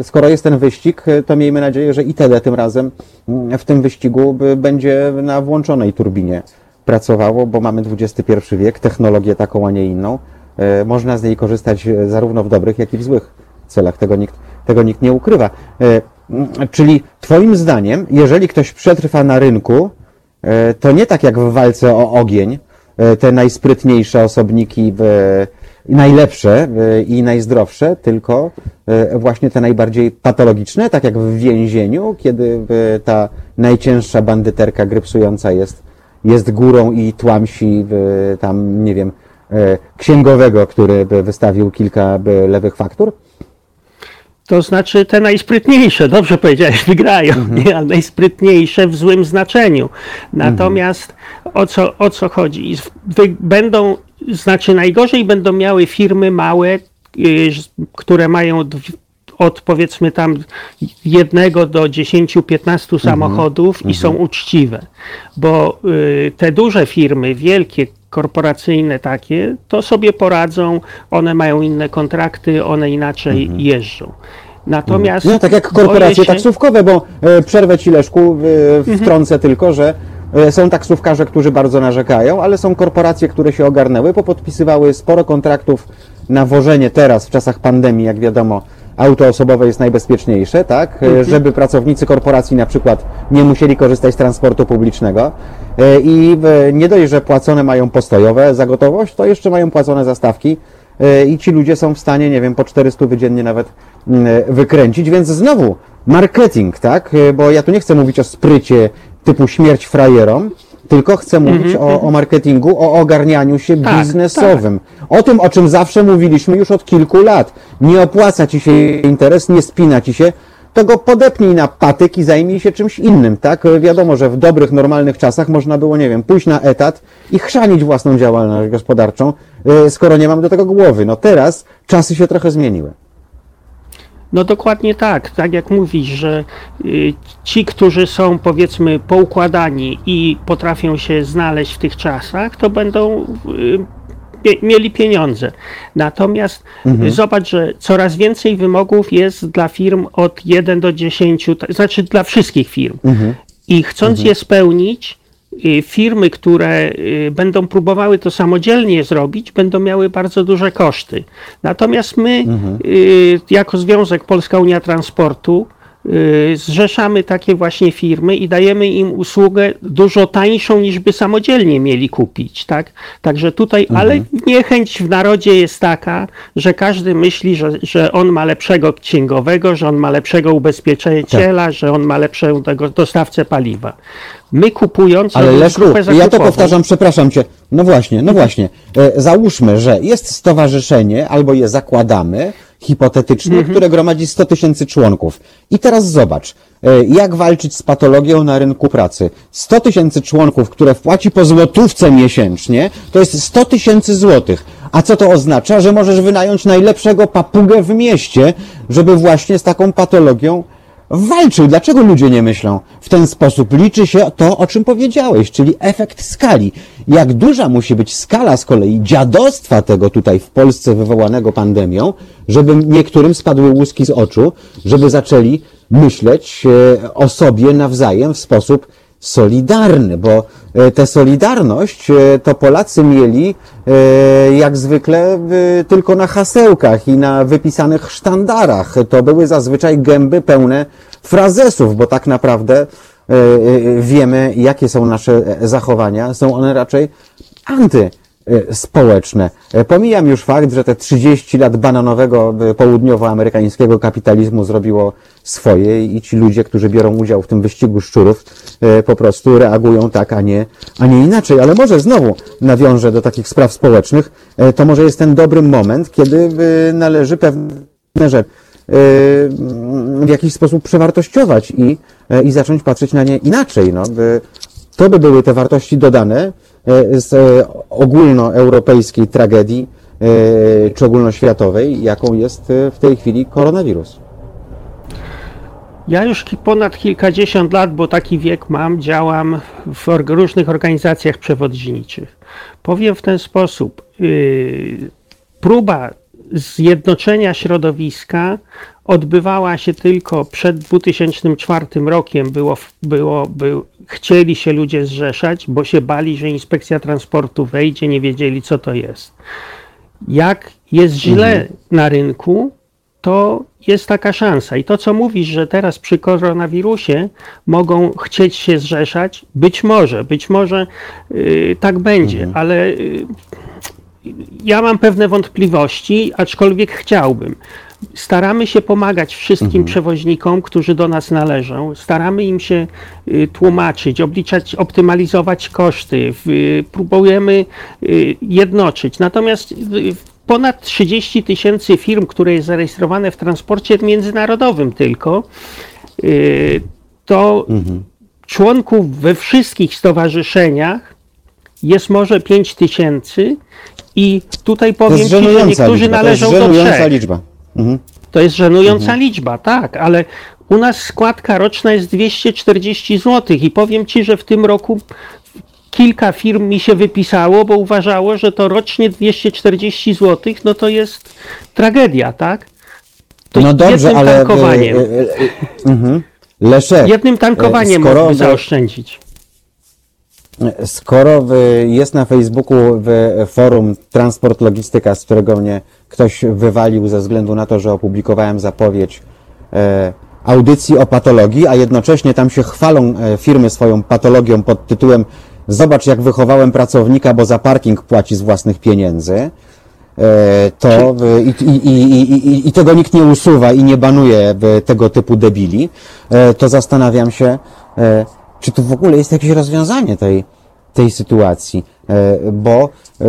Skoro jest ten wyścig, to miejmy nadzieję, że ITD tym razem mm, w tym wyścigu będzie na włączonej turbinie pracowało, bo mamy XXI wiek, technologię taką, a nie inną. Y, Można z niej korzystać y, zarówno w dobrych, jak i w złych celach. Tego nikt, tego nikt nie ukrywa. Mm, Czyli Twoim zdaniem, jeżeli ktoś przetrwa na rynku, E, to nie tak jak w walce o ogień, e, te najsprytniejsze osobniki, najlepsze e, i najzdrowsze, tylko e, właśnie te najbardziej patologiczne, tak jak w więzieniu, kiedy e, ta najcięższa bandyterka grypsująca jest, jest górą i tłamsi tam, nie wiem, e, księgowego, który by wystawił kilka lewych faktur. To znaczy te najsprytniejsze, dobrze powiedziałeś, wygrają, nie? ale najsprytniejsze w złym znaczeniu. Natomiast o, co, o co chodzi? Będą, znaczy najgorzej będą miały firmy małe, y, które mają od powiedzmy tam jednego do 10-15 samochodów i są uczciwe. Bo y, te duże firmy, wielkie korporacyjne takie, to sobie poradzą, one mają inne kontrakty, one inaczej jeżdżą. Natomiast No tak jak korporacje się- taksówkowe, bo e, przerwę Ci Leszku, e, Mhm. wtrącę tylko, że e, są taksówkarze, którzy bardzo narzekają, ale są korporacje, które się ogarnęły, popodpisywały sporo kontraktów na wożenie teraz, w czasach pandemii, jak wiadomo, auto osobowe jest najbezpieczniejsze, tak? E, Mhm. Żeby pracownicy korporacji na przykład nie musieli korzystać z transportu publicznego E, i nie dość, że płacone mają postojowe za gotowość, to jeszcze mają płacone za stawki e, i ci ludzie są w stanie, nie wiem, po 400 dziennie nawet mm, wykręcić, więc znowu marketing, tak? Bo ja tu nie chcę mówić o sprycie typu śmierć frajerom, tylko chcę mówić o, o marketingu, o ogarnianiu się Tak, biznesowym. O tym, o czym zawsze mówiliśmy już od kilku lat. Nie opłaca ci się interes, nie spina ci się, to go podepnij na patyk i zajmij się czymś innym, tak? Wiadomo, że w dobrych, normalnych czasach można było, nie wiem, pójść na etat i chrzanić własną działalność gospodarczą, e, skoro nie mam do tego głowy. No teraz czasy się trochę zmieniły. No dokładnie tak, tak jak mówisz, że y, ci, którzy są powiedzmy poukładani i potrafią się znaleźć w tych czasach, to będą mie- mieli pieniądze. Natomiast y, zobacz, że coraz więcej wymogów jest dla firm od 1 do 10, to znaczy dla wszystkich firm. I chcąc je spełnić, y, firmy, które y, będą próbowały to samodzielnie zrobić, będą miały bardzo duże koszty. Natomiast my, y, jako Związek Polska Unia Transportu, zrzeszamy takie właśnie firmy i dajemy im usługę dużo tańszą niż by samodzielnie mieli kupić, tak? Także tutaj, ale niechęć w narodzie jest taka, że każdy myśli, że, że on ma lepszego księgowego, że on ma lepszego ubezpieczyciela, że on ma lepszego dostawcę paliwa. My kupując Ale Leszku, ja to powtarzam, przepraszam cię. No właśnie, no właśnie. E, Załóżmy, że jest stowarzyszenie, albo je zakładamy, hipotetycznie, które gromadzi 100 tysięcy członków. I teraz zobacz, e, jak walczyć z patologią na rynku pracy. 100 tysięcy członków, które wpłaci po złotówce miesięcznie, to jest 100 tysięcy złotych. A co to oznacza? Że możesz wynająć najlepszego papugę w mieście, żeby właśnie z taką patologią walczył. Dlaczego ludzie nie myślą w ten sposób? Liczy się to, o czym powiedziałeś, czyli efekt skali. Jak duża musi być skala z kolei dziadostwa tego tutaj w Polsce wywołanego pandemią, żeby niektórym spadły łuski z oczu, żeby zaczęli myśleć e, o sobie nawzajem w sposób solidarny, bo e, tę solidarność e, to Polacy mieli e, jak zwykle tylko na hasełkach i na wypisanych sztandarach. To były zazwyczaj gęby pełne frazesów, bo tak naprawdę wiemy, jakie są nasze zachowania. Są one raczej anty społeczne. E, Pomijam już fakt, że te 30 lat bananowego e, południowoamerykańskiego kapitalizmu zrobiło swoje i ci ludzie, którzy biorą udział w tym wyścigu szczurów, e, po prostu reagują tak, a nie, a nie inaczej. Ale może znowu nawiążę do takich spraw społecznych. E, To może jest ten dobry moment, kiedy e, należy pewne rzeczy e, w jakiś sposób przewartościować i, e, i zacząć patrzeć na nie inaczej. No, by, to by były te wartości dodane e, z e, ogólnoeuropejskiej tragedii e, czy ogólnoświatowej, jaką jest w tej chwili koronawirus. Ja już ponad kilkadziesiąt lat, bo taki wiek mam, działam w różnych organizacjach przewodniczych. Powiem w ten sposób. Yy, próba zjednoczenia środowiska odbywała się tylko przed 2004 rokiem. Było, było, był, chcieli się ludzie zrzeszać, bo się bali, że inspekcja transportu wejdzie, nie wiedzieli co to jest. Jak jest źle na rynku, to jest taka szansa. I to, co mówisz, że teraz przy koronawirusie mogą chcieć się zrzeszać, być może, być może yy, tak będzie, ale yy, ja mam pewne wątpliwości, aczkolwiek chciałbym. Staramy się pomagać wszystkim przewoźnikom, którzy do nas należą. Staramy im się y, tłumaczyć, obliczać, optymalizować koszty. Próbujemy y, jednoczyć. Natomiast y, ponad 30 tysięcy firm, które jest zarejestrowane w transporcie międzynarodowym tylko, to członków we wszystkich stowarzyszeniach jest może 5 tysięcy i tutaj powiem Ci, że niektórzy liczba. To jest należą do trzech. liczba. Mhm. To jest żenująca liczba, tak, ale u nas składka roczna jest 240 zł i powiem Ci, że w tym roku kilka firm mi się wypisało, bo uważało, że to rocznie 240 zł, no to jest tragedia, tak? To No dobrze, jednym ale... tankowaniem, e, e, e, mhm. Leszek, jednym tankowaniem skoro mógłby zaoszczędzić. Skoro jest na Facebooku w forum Transport Logistyka, z którego mnie ktoś wywalił ze względu na to, że opublikowałem zapowiedź e, audycji o patologii, a jednocześnie tam się chwalą e, firmy swoją patologią pod tytułem Zobacz jak wychowałem pracownika, bo za parking płaci z własnych pieniędzy. E, to i, i, i, i, tego nikt nie usuwa i nie banuje tego typu debili, e, to zastanawiam się, e, czy tu w ogóle jest jakieś rozwiązanie tej, tej sytuacji, bo e,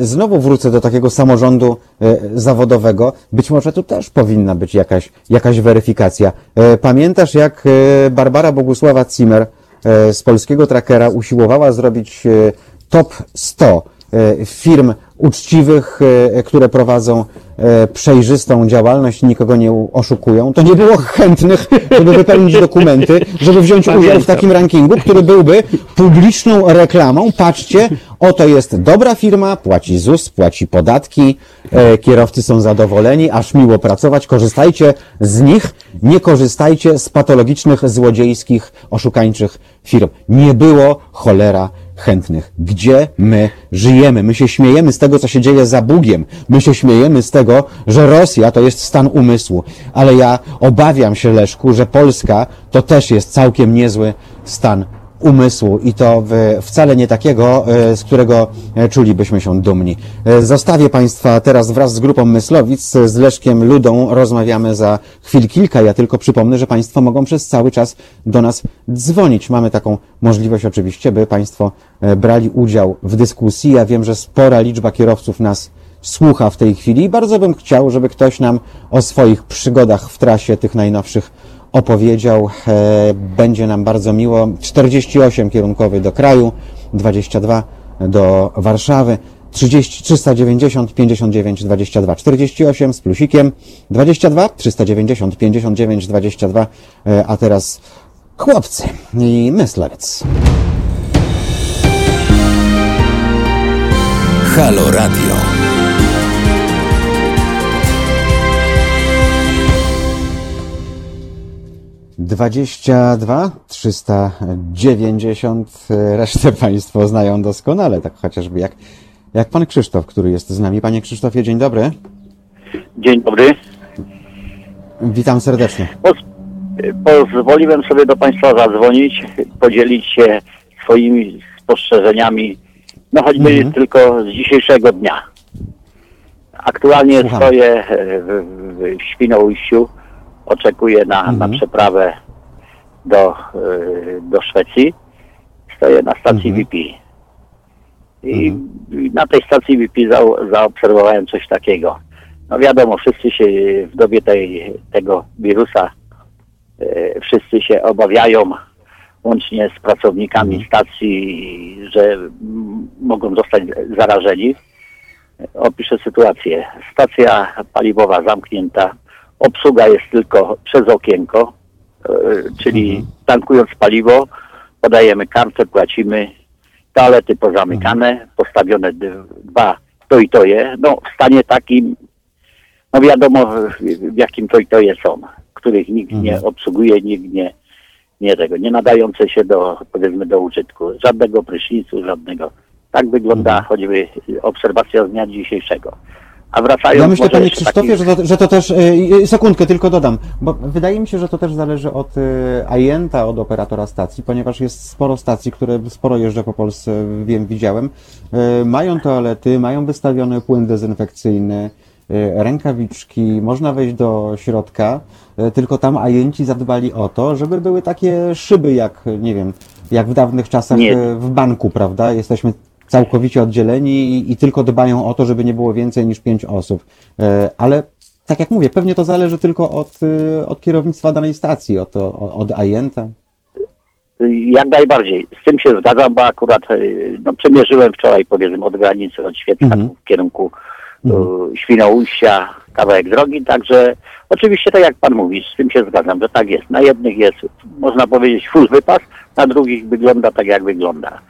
znowu wrócę do takiego samorządu e, zawodowego. Być może tu też powinna być jakaś, jakaś weryfikacja. E, Pamiętasz, jak e, Barbara Bogusława Zimmer e, z polskiego trackera usiłowała zrobić e, top 100 e, firm uczciwych, e, które prowadzą e, przejrzystą działalność nikogo nie oszukują, to nie było chętnych, żeby wypełnić dokumenty, żeby wziąć udział w takim rankingu, który byłby publiczną reklamą. Patrzcie, oto jest dobra firma, płaci ZUS, płaci podatki, e, kierowcy są zadowoleni, aż miło pracować, korzystajcie z nich, nie korzystajcie z patologicznych, złodziejskich, oszukańczych firm. Nie było cholera chętnych. Gdzie my żyjemy? My się śmiejemy z tego, co się dzieje za Bugiem. My się śmiejemy z tego, że Rosja to jest stan umysłu. Ale ja obawiam się, Leszku, że Polska to też jest całkiem niezły stan umysłu i to wcale nie takiego, e, z którego e, czulibyśmy się dumni. E, Zostawię Państwa teraz wraz z grupą Myslowic, z Leszkiem Ludą rozmawiamy za chwil kilka. Ja tylko przypomnę, że Państwo mogą przez cały czas do nas dzwonić. Mamy taką możliwość oczywiście, by Państwo brali udział w dyskusji. Ja wiem, że spora liczba kierowców nas słucha w tej chwili i bardzo bym chciał, żeby ktoś nam o swoich przygodach w trasie tych najnowszych opowiedział. E, Będzie nam bardzo miło. 48 kierunkowy do kraju, 22 do Warszawy. 30, 390, 59, 22, 48 z plusikiem, 22, 390, 59, 22, e, a teraz chłopcy i myślec. Halo Radio. Dwadzieścia dwa, trzysta dziewięćdziesiąt. Resztę Państwo znają doskonale, tak chociażby jak, jak pan Krzysztof, który jest z nami. Panie Krzysztofie, dzień dobry. Dzień dobry. Witam serdecznie. Poz, pozwoliłem sobie do Państwa zadzwonić, podzielić się swoimi spostrzeżeniami, no choćby Mhm. tylko z dzisiejszego dnia. Aktualnie Słucham. stoję w, w Świnoujściu, oczekuję na, na Mhm. przeprawę do, e, do Szwecji. Stoję na stacji Mhm. VP. I i na tej stacji VP za, zaobserwowałem coś takiego. No wiadomo, wszyscy się w dobie tej, tego wirusa, e, wszyscy się obawiają, łącznie z pracownikami stacji, że mogą zostać zarażeni. Opiszę sytuację. Stacja paliwowa zamknięta, obsługa jest tylko przez okienko, e, czyli tankując paliwo, podajemy kartę, płacimy, toalety pozamykane, postawione d- dwa to i to je. No w stanie takim, no wiadomo w, w jakim to i to je są, których nikt nie obsługuje, nikt nie, nie tego, nie nadające się do, powiedzmy, do użytku. Żadnego prysznicu, żadnego. Tak wygląda choćby obserwacja z dnia dzisiejszego. A wracając Ja myślę, może panie Krzysztofie, taki- że to, że to też, e, sekundkę tylko dodam, bo wydaje mi się, że to też zależy od e, ajenta, od operatora stacji, ponieważ jest sporo stacji, które sporo jeżdżę po Polsce, wiem, widziałem, e, mają toalety, mają wystawiony płyn dezynfekcyjny, rękawiczki, można wejść do środka, tylko tam ajenci zadbali o to, żeby były takie szyby jak, nie wiem, jak w dawnych czasach Nie. w banku, prawda? Jesteśmy całkowicie oddzieleni i, i tylko dbają o to, żeby nie było więcej niż pięć osób. E, Ale tak jak mówię, pewnie to zależy tylko od, e, od kierownictwa danej stacji, od, od, ajenta. Jak najbardziej. Z tym się zgadzam, bo akurat e, no, przemierzyłem wczoraj, powiedzmy, od granicy, od Świecka Mhm. w kierunku mhm. Świnoujścia, kawałek drogi, także oczywiście tak jak Pan mówi, z tym się zgadzam, że tak jest. Na jednych jest, można powiedzieć, full wypas, na drugich wygląda tak jak wygląda.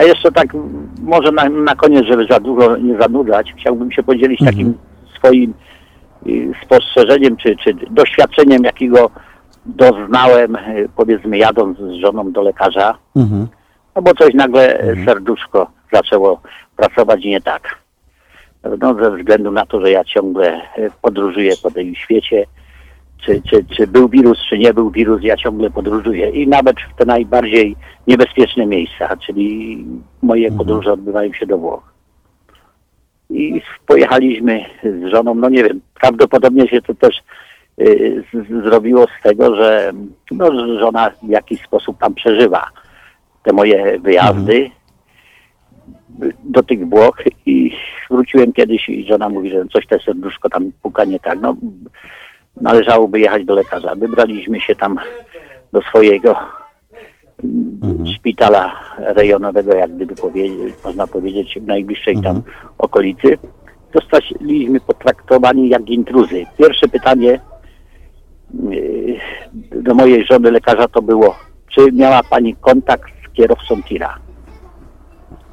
A jeszcze tak, może na, na koniec, żeby za dużo nie zanudzać, chciałbym się podzielić Mhm. takim swoim y, spostrzeżeniem, czy, czy doświadczeniem, jakiego doznałem, y, powiedzmy, jadąc z żoną do lekarza. Mhm. No bo coś nagle e, serduszko zaczęło pracować nie tak. No ze względu na to, że ja ciągle e, podróżuję po tym świecie, czy, czy, czy był wirus, czy nie był wirus, ja ciągle podróżuję i nawet w te najbardziej niebezpieczne miejsca, czyli moje podróże odbywają się do Włoch. I pojechaliśmy z żoną, no nie wiem, prawdopodobnie się to też y, z, zrobiło z tego, że no, żona w jakiś sposób tam przeżywa te moje wyjazdy do tych Włoch i wróciłem kiedyś i żona mówi, że coś te serduszko tam puka nie tak. No, należałoby jechać do lekarza. Wybraliśmy się tam do swojego mm, szpitala rejonowego, jak gdyby powiedzieć, można powiedzieć, w najbliższej tam okolicy. Zostaliśmy potraktowani jak intruzy. Pierwsze pytanie yy, do mojej żony lekarza to było, czy miała pani kontakt z kierowcą tira?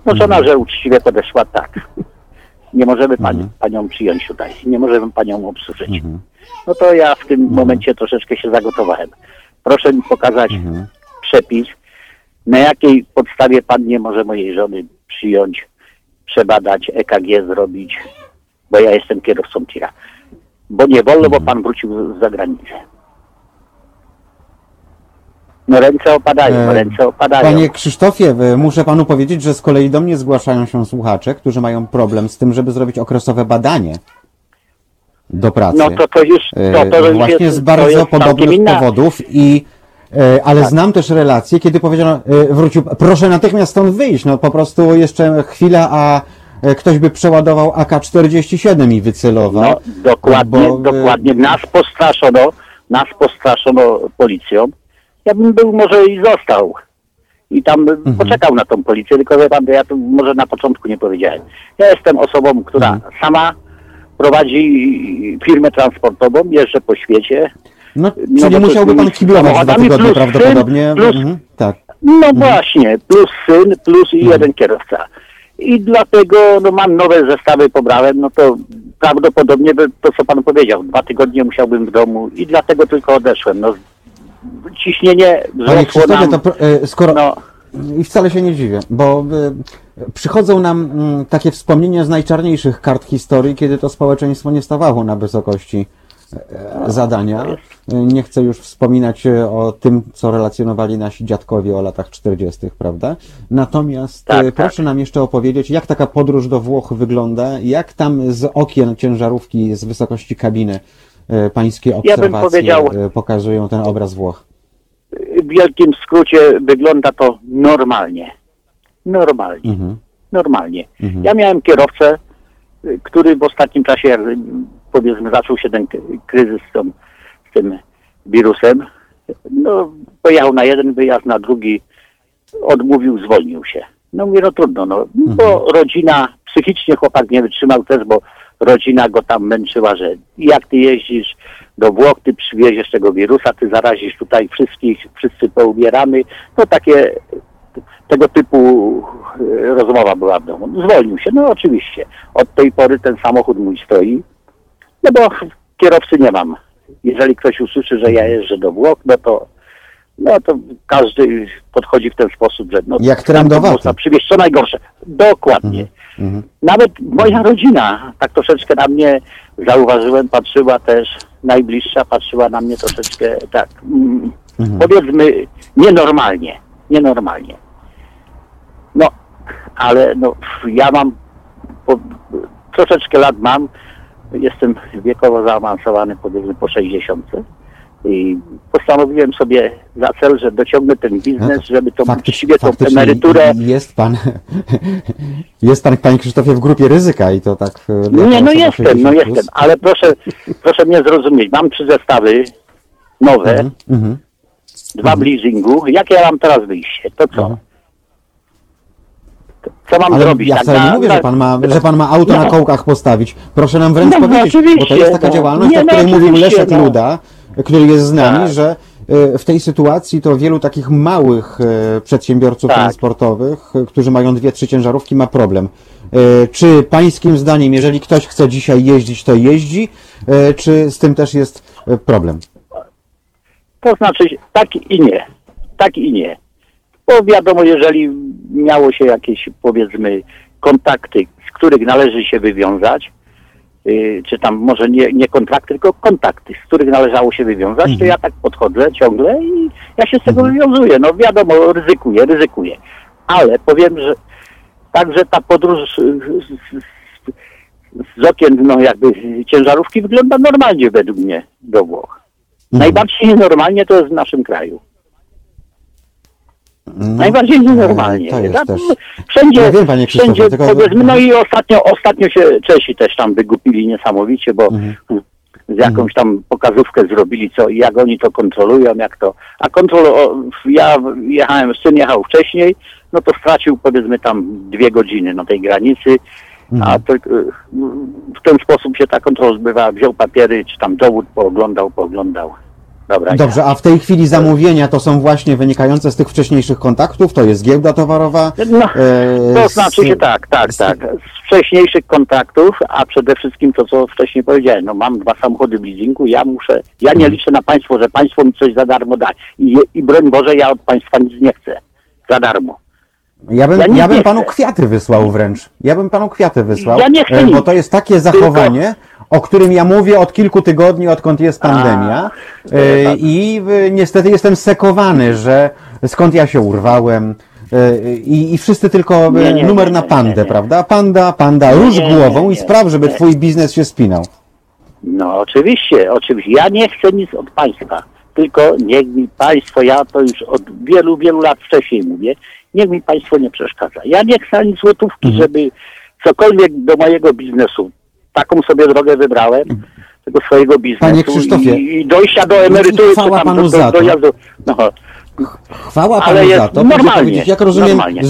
No żona, że uczciwie podeszła tak. Nie możemy pani, panią przyjąć tutaj, nie możemy panią obsłużyć. No to ja w tym momencie troszeczkę się zagotowałem. Proszę mi pokazać przepis, na jakiej podstawie pan nie może mojej żony przyjąć, przebadać, EKG zrobić, bo ja jestem kierowcą tira. Bo nie wolno, bo pan wrócił z zagranicy. No ręce opadają, E, ręce opadają. Panie Krzysztofie, e, muszę panu powiedzieć, że z kolei do mnie zgłaszają się słuchacze, którzy mają problem z tym, żeby zrobić okresowe badanie do pracy. No to to już, to, E, to już Właśnie jest, z bardzo podobnych inna. powodów i e, ale Tak. znam też relacje, kiedy powiedziano, e, wrócił, proszę natychmiast stąd wyjść, no po prostu jeszcze chwila, a e, ktoś by przeładował AK-47 i wycelował. No, dokładnie, bo, e, dokładnie. Nas postraszono, nas postraszono policją. Ja bym był może i został. I tam Mhm. poczekał na tą policję, tylko wie pan, ja to może na początku nie powiedziałem. Ja jestem osobą, która Mhm. sama prowadzi firmę transportową, jeżdżę po świecie. No, no czyli musiałby pan kiblować dwa tygodnie plus prawdopodobnie. syn, plus- Mhm, tak. No właśnie, plus syn, plus i jeden kierowca. I dlatego no, mam nowe zestawy, pobrałem, no to prawdopodobnie by, to, co pan powiedział, dwa tygodnie musiałbym w domu i dlatego tylko odeszłem. No, ciśnienie wzrosło Krzysztofie, nam, to e, skoro... no, I wcale się nie dziwię, bo y, przychodzą nam mm, takie wspomnienia z najczarniejszych kart historii, kiedy to społeczeństwo nie stawało na wysokości e, zadania. Nie chcę już wspominać e, o tym, co relacjonowali nasi dziadkowie o latach 40., prawda? Natomiast Tak, e, proszę nam jeszcze opowiedzieć, jak taka podróż do Włoch wygląda, jak tam z okien ciężarówki, z wysokości kabiny e, pańskie Ja bym obserwacje powiedział- e, pokazują ten obraz Włoch. w wielkim skrócie wygląda to normalnie. Normalnie. Mhm. Normalnie. Mhm. Ja miałem kierowcę, y, który w ostatnim czasie, powiedzmy, zaczął się ten kryzys z, tą, z tym wirusem, no, pojechał na jeden wyjazd, na drugi odmówił, zwolnił się. No mówię, no trudno, no, bo rodzina, psychicznie chłopak nie wytrzymał też, bo rodzina go tam męczyła, że jak ty jeździsz do Włoch, ty przywieziesz tego wirusa, ty zarazisz tutaj wszystkich, wszyscy poubieramy. No takie tego typu e, rozmowa była w domu. Zwolnił się, no oczywiście. Od tej pory ten samochód mój stoi, no bo kierowcy nie mam. Jeżeli ktoś usłyszy, że ja jeżdżę do Włoch, no to no to każdy podchodzi w ten sposób, że no Jak tam trendowaty. można przywieźć co najgorsze. Dokładnie. Mhm. Nawet moja rodzina tak troszeczkę na mnie zauważyłem, patrzyła też, najbliższa patrzyła na mnie troszeczkę tak, mm, Mhm. powiedzmy, nienormalnie, nienormalnie. No, ale no, ja mam, po, troszeczkę lat mam, jestem wiekowo zaawansowany, powiedzmy po 60 i postanowiłem sobie za cel, że dociągnę ten biznes, żeby to Faktycz- tą emeryturę Jest pan, jest pan, panie Krzysztofie, w grupie ryzyka i to tak... e, Nie, no jestem, 60 no jestem, ale proszę, proszę mnie zrozumieć. Mam trzy zestawy nowe, Mhm, mhm. dwa w leasingu. Jakie ja mam teraz wyjście? To co? Mhm. Co mam Ale zrobić? ja Tak wcale na- nie mówię, na- że pan, ma, że pan ma auto No. na kołkach postawić. Proszę nam wręcz No, no, powiedzieć, bo to jest taka no. działalność, Nie, o no, której mówił oczywiście, Leszek no. Luda, który jest z nami, Tak. że e, w tej sytuacji to wielu takich małych e, przedsiębiorców Tak. transportowych, e, którzy mają dwie, trzy ciężarówki, ma problem. Czy pańskim zdaniem, jeżeli ktoś chce dzisiaj jeździć, to jeździ, czy z tym też jest problem? To znaczy tak i nie. Tak i nie. Bo wiadomo, jeżeli miało się jakieś powiedzmy kontakty, z których należy się wywiązać, czy tam może nie, nie kontrakty, tylko kontakty, z których należało się wywiązać, to ja tak podchodzę ciągle i ja się z tego wywiązuję. No wiadomo, ryzykuję, ryzykuję. Ale powiem, że także ta podróż z, z, z okien, no jakby ciężarówki wygląda normalnie według mnie do Włoch. Najbardziej nienormalnie to jest w naszym kraju. Najbardziej nienormalnie. No, to jest Tak, też- Wszędzie, wiem, panie wszędzie tylko- powiedzmy, no i ostatnio, ostatnio się Czesi też tam wygupili niesamowicie, bo Mhm. z jakąś tam pokazówkę zrobili, co jak oni to kontrolują, jak to. A kontrol, ja jechałem, syn jechał wcześniej, no to stracił powiedzmy tam dwie godziny na tej granicy, Mhm. a to, y, w ten sposób się ta kontrola odbywała. Wziął papiery, czy tam dowód pooglądał, pooglądał. Dobra. Dobrze, a w tej chwili zamówienia to są właśnie wynikające z tych wcześniejszych kontaktów? To jest giełda towarowa? No, e, to znaczy się tak, tak, tak. Z wcześniejszych kontaktów, a przede wszystkim to, co wcześniej powiedziałem, no mam dwa samochody w leasingu, ja muszę, ja nie liczę na państwo, że państwo mi coś za darmo da. I, I broń Boże, ja od państwa nic nie chcę. Za darmo. Ja bym, Ja ja bym panu kwiaty wysłał wręcz. Ja bym panu kwiaty wysłał. Ja nie chcę e, Bo to jest takie zachowanie, o którym ja mówię od kilku tygodni, odkąd jest pandemia. E, tak. I niestety jestem sekowany, że skąd ja się urwałem. e, I, I wszyscy tylko Nie, nie, numer nie, na pandę, prawda? Panda, panda, nie, głową i spraw, żeby twój biznes się spinał. No oczywiście, oczywiście. Ja nie chcę nic od państwa, tylko niech mi państwo, ja to już od wielu, wielu lat wcześniej mówię, niech mi państwo nie przeszkadza. Ja nie chcę ani złotówki, Mhm. żeby cokolwiek do mojego biznesu. Taką sobie drogę wybrałem, tego swojego biznesu i, i dojścia do emerytury, chwała tam panu do, za to. dojazdu. No, Chwała Ale panu jest za to. Normalnie, jak rozumiem, normalnie.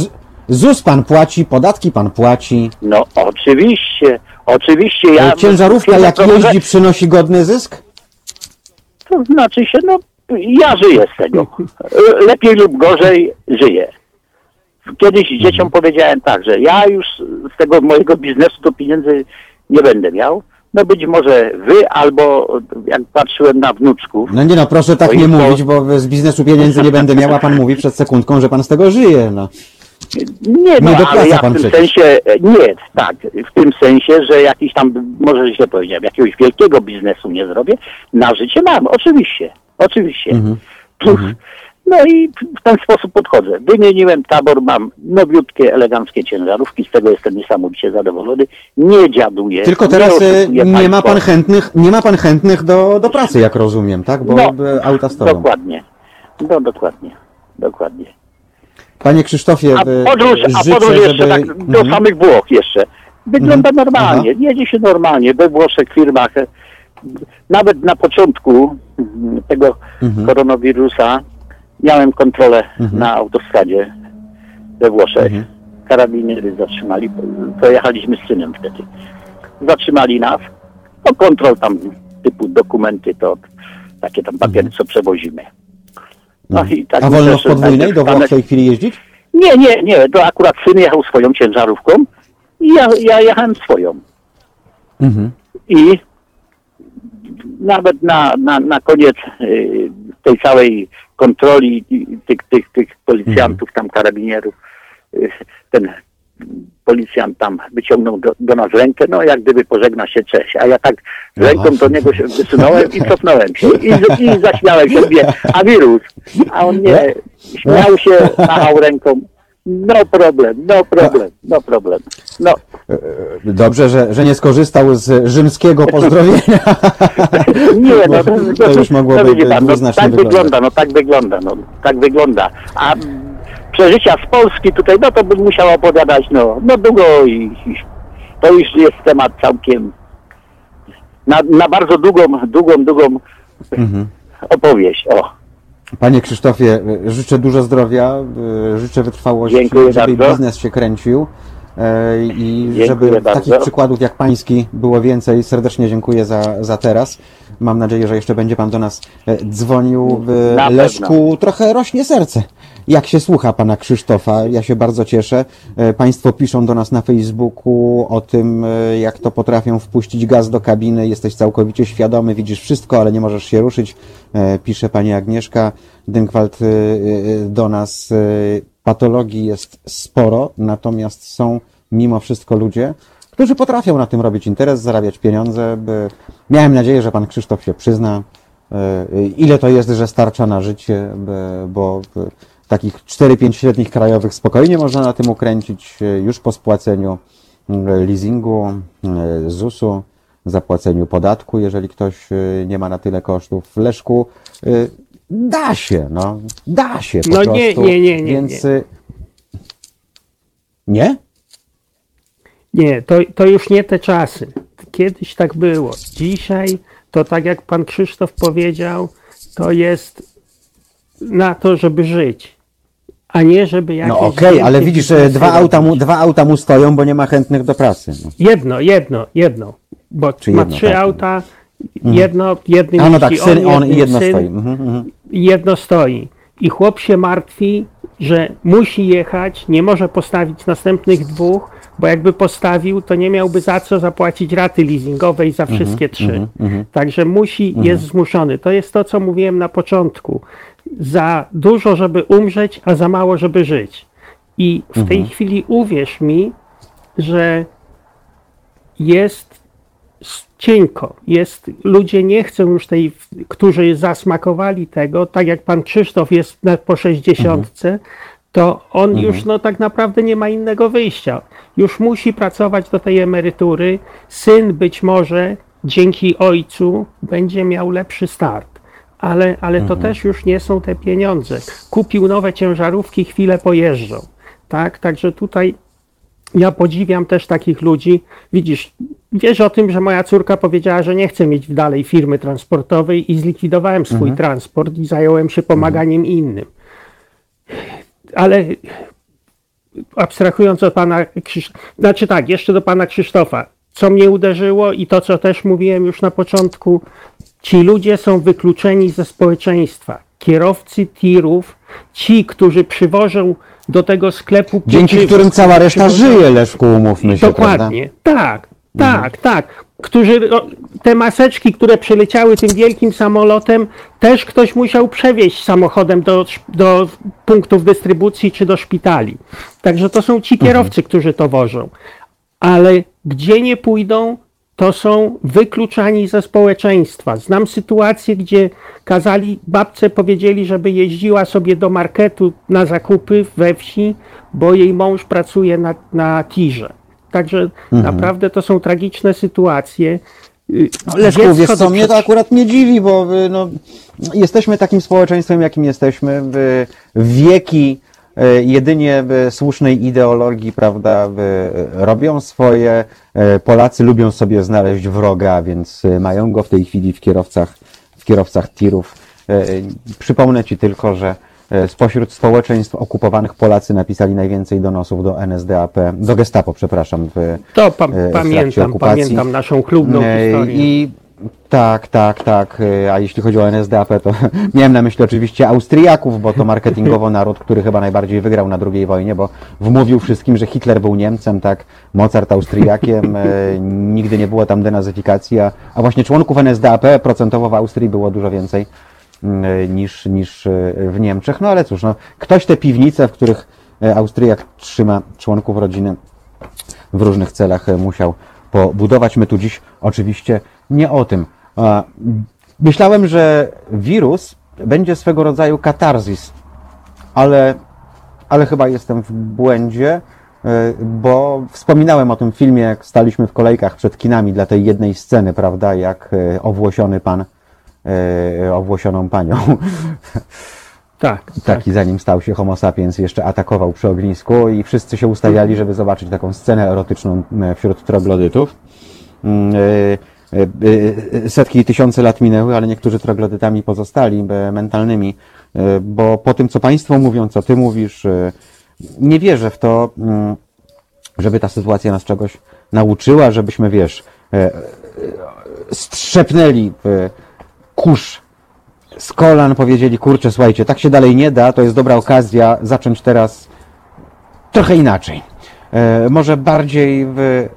ZUS pan płaci, podatki pan płaci. no oczywiście, oczywiście. Ja E, Ciężarówka ja jak jeździ przynosi godny zysk? To znaczy się, no, ja żyję z tego. Lepiej lub gorzej żyję. Kiedyś dzieciom powiedziałem tak, że ja już z tego mojego biznesu to pieniędzy nie będę miał. No być może wy, albo jak patrzyłem na wnuczków, No nie no, proszę tak nie to- mówić, bo z biznesu pieniędzy nie będę miał, a pan mówi przed sekundką, że pan z tego żyje. No. Nie, no, dopłaca ale ja w tym przecież. sensie, nie, tak, w tym sensie, że jakiś tam, może źle powiedziałem, jakiegoś wielkiego biznesu nie zrobię, na życie mam, oczywiście, oczywiście. Mhm. No i w ten sposób podchodzę. Wymieniłem tabor, mam nowiutkie, eleganckie ciężarówki, z tego jestem niesamowicie zadowolony. Nie dziaduję. Tylko teraz nie, oszukuję nie ma pan chętnych, nie ma pan chętnych do, do pracy, jak rozumiem, tak? Bo No, auta stoją. Dokładnie, no dokładnie, dokładnie. Panie Krzysztofie, A e, podróż, a życzę, podróż jeszcze żeby... tak do Mhm. samych Włoch jeszcze. Wygląda Mhm. normalnie, jedzie się normalnie, we włoszech firmach. Nawet na początku tego Mhm. koronawirusa miałem kontrolę na autostradzie we Włoszech. Mhm. Karabiniery zatrzymali, pojechaliśmy z synem wtedy. Zatrzymali nas, no kontrol tam typu dokumenty, to takie tam papiery, co przewozimy. No i tak Mhm. A wolno w myślę, że podwójnej do Włoch w tej chwili jeździć? nie, nie, nie. To akurat syn jechał swoją ciężarówką i ja, ja jechałem swoją. Mhm. I nawet na, na, na koniec y, tej całej kontroli tych, tych, tych policjantów, tam karabinierów, y, ten policjant tam wyciągnął do, do nas rękę, no jak gdyby pożegna się cześć. A ja tak Aha. ręką do niego się wysunąłem i cofnąłem się. I, i zaśmiałem się, mówię, a wirus. A on nie, śmiał się, machał ręką. No problem, no problem, no problem. No, Dobrze, że, że nie skorzystał z rzymskiego pozdrowienia. Nie, no to, to już mogłoby no, widzi pan, no, tak wyglądać. wygląda, no tak wygląda, no tak wygląda. A przeżycia z Polski tutaj, no to bym musiał opowiadać, no, no długo i, i to już jest temat całkiem na, na bardzo długą, długą, długą Mhm. opowieść, o. Panie Krzysztofie, życzę dużo zdrowia, y, życzę wytrwałości, Dziękuję żeby bardzo. biznes się kręcił. e, i Dziękuję żeby bardzo. takich przykładów jak pański było więcej. Serdecznie dziękuję za, za teraz. Mam nadzieję, że jeszcze będzie pan do nas e, dzwonił. W Na Leszku trochę rośnie serce. Jak się słucha pana Krzysztofa, ja się bardzo cieszę. E, Państwo piszą do nas na Facebooku o tym, e, jak to potrafią wpuścić gaz do kabiny. Jesteś całkowicie świadomy, widzisz wszystko, ale nie możesz się ruszyć. E, Pisze pani Agnieszka Dynkwald do nas. Patologii jest sporo, natomiast są mimo wszystko ludzie, którzy potrafią na tym robić interes, zarabiać pieniądze. Miałem nadzieję, że pan Krzysztof się przyzna, ile to jest, że starcza na życie, bo takich 4-5-letnich krajowych spokojnie można na tym ukręcić e, już po spłaceniu e, leasingu, e, ZUS-u, zapłaceniu podatku, jeżeli ktoś nie ma na tyle kosztów. W Leszku da się, no, da się po No prostu. nie, nie, nie, nie, Więc... nie. Nie? Nie, to, to już nie te czasy. Kiedyś tak było. Dzisiaj to tak jak pan Krzysztof powiedział, to jest na to, żeby żyć, a nie żeby jakieś... No okej, ale wielkie widzisz, dwa auta, mu, dwa auta mu stoją, bo nie ma chętnych do pracy. No. Jedno, jedno, jedno. Bo Czy ma jedno, trzy tak. auta, jedno, jednym A no tak, syn, on i jednym jedno syn, stoi. Mhm, mhm. i jedno stoi. I chłop się martwi, że musi jechać, nie może postawić następnych dwóch, bo jakby postawił, to nie miałby za co zapłacić raty leasingowej za Mhm, wszystkie trzy. Także musi, jest zmuszony. To jest to, co mówiłem na początku. Za dużo, żeby umrzeć, a za mało, żeby żyć. I w Mhm. tej chwili uwierz mi, że jest cienko. Jest, ludzie nie chcą już tej, którzy zasmakowali tego, tak jak pan Krzysztof jest po 60, to on już no, tak naprawdę nie ma innego wyjścia. Już musi pracować do tej emerytury. Syn być może dzięki ojcu będzie miał lepszy start. Ale, ale to też już nie są te pieniądze. Kupił nowe ciężarówki, chwilę pojeżdżą. Tak, także tutaj ja podziwiam też takich ludzi. Widzisz, wiesz o tym, że moja córka powiedziała, że nie chce mieć dalej firmy transportowej i zlikwidowałem swój transport i zająłem się pomaganiem innym. Ale abstrahując od pana Krzysztofa, znaczy tak, jeszcze do pana Krzysztofa. Co mnie uderzyło i to, co też mówiłem już na początku, ci ludzie są wykluczeni ze społeczeństwa. Kierowcy tirów, ci, którzy przywożą do tego sklepu Dzięki pieczywo, którym cała reszta przywożą- żyje, Leszku, umówmy się, prawda? Dokładnie, tak, tak, tak. Którzy, o, te maseczki, które przyleciały tym wielkim samolotem, też ktoś musiał przewieźć samochodem do, do punktów dystrybucji czy do szpitali. Także to są ci kierowcy, którzy to wożą. Ale gdzie nie pójdą, to są wykluczani ze społeczeństwa. Znam sytuację, gdzie kazali, babce powiedzieli, żeby jeździła sobie do marketu na zakupy we wsi, bo jej mąż pracuje na, na tirze. Także naprawdę to są tragiczne sytuacje. Y, Leszku, wiesz co, mnie to akurat nie dziwi, bo y, no, jesteśmy takim społeczeństwem, jakim jesteśmy. Wieki y, jedynie słusznej ideologii, prawda, robią swoje. y, Polacy lubią sobie znaleźć wroga, więc mają go w tej chwili w kierowcach, w kierowcach tirów. Przypomnę Ci tylko, że spośród społeczeństw okupowanych Polacy napisali najwięcej donosów do NSDAP, do Gestapo, przepraszam, w, To pa, w trakcie pamiętam, okupacji. pamiętam naszą chlubną E, historię. I tak, tak, tak. E, A jeśli chodzi o NSDAP, to miałem na myśli oczywiście Austriaków, bo to marketingowo naród, który chyba najbardziej wygrał na II wojnie, bo wmówił wszystkim, że Hitler był Niemcem, tak, Mozart Austriakiem, e, nigdy nie było tam denazyfikacji, a, a właśnie członków NSDAP procentowo w Austrii było dużo więcej e, niż, niż e, w Niemczech. No ale cóż, no, ktoś te piwnice, w których e, Austriak trzyma członków rodziny, w różnych celach musiał pobudować. My tu dziś oczywiście nie o tym. Myślałem, że wirus będzie swego rodzaju katarzis, ale, ale chyba jestem w błędzie, bo wspominałem o tym filmie, jak staliśmy w kolejkach przed kinami dla tej jednej sceny, prawda, jak owłosiony pan, e, owłosioną panią tak, tak. taki zanim stał się homo sapiens jeszcze atakował przy ognisku i wszyscy się ustawiali, żeby zobaczyć taką scenę erotyczną wśród troglodytów. Mm, e, e, e, Setki i tysiące lat minęły, ale niektórzy troglodytami pozostali mentalnymi, bo po tym, co Państwo mówią, co Ty mówisz, nie wierzę w to, mm, żeby ta sytuacja nas czegoś nauczyła, żebyśmy, wiesz, strzepnęli kurz z kolan, powiedzieli, kurczę, słuchajcie, tak się dalej nie da, to jest dobra okazja zacząć teraz trochę inaczej. E, może bardziej w,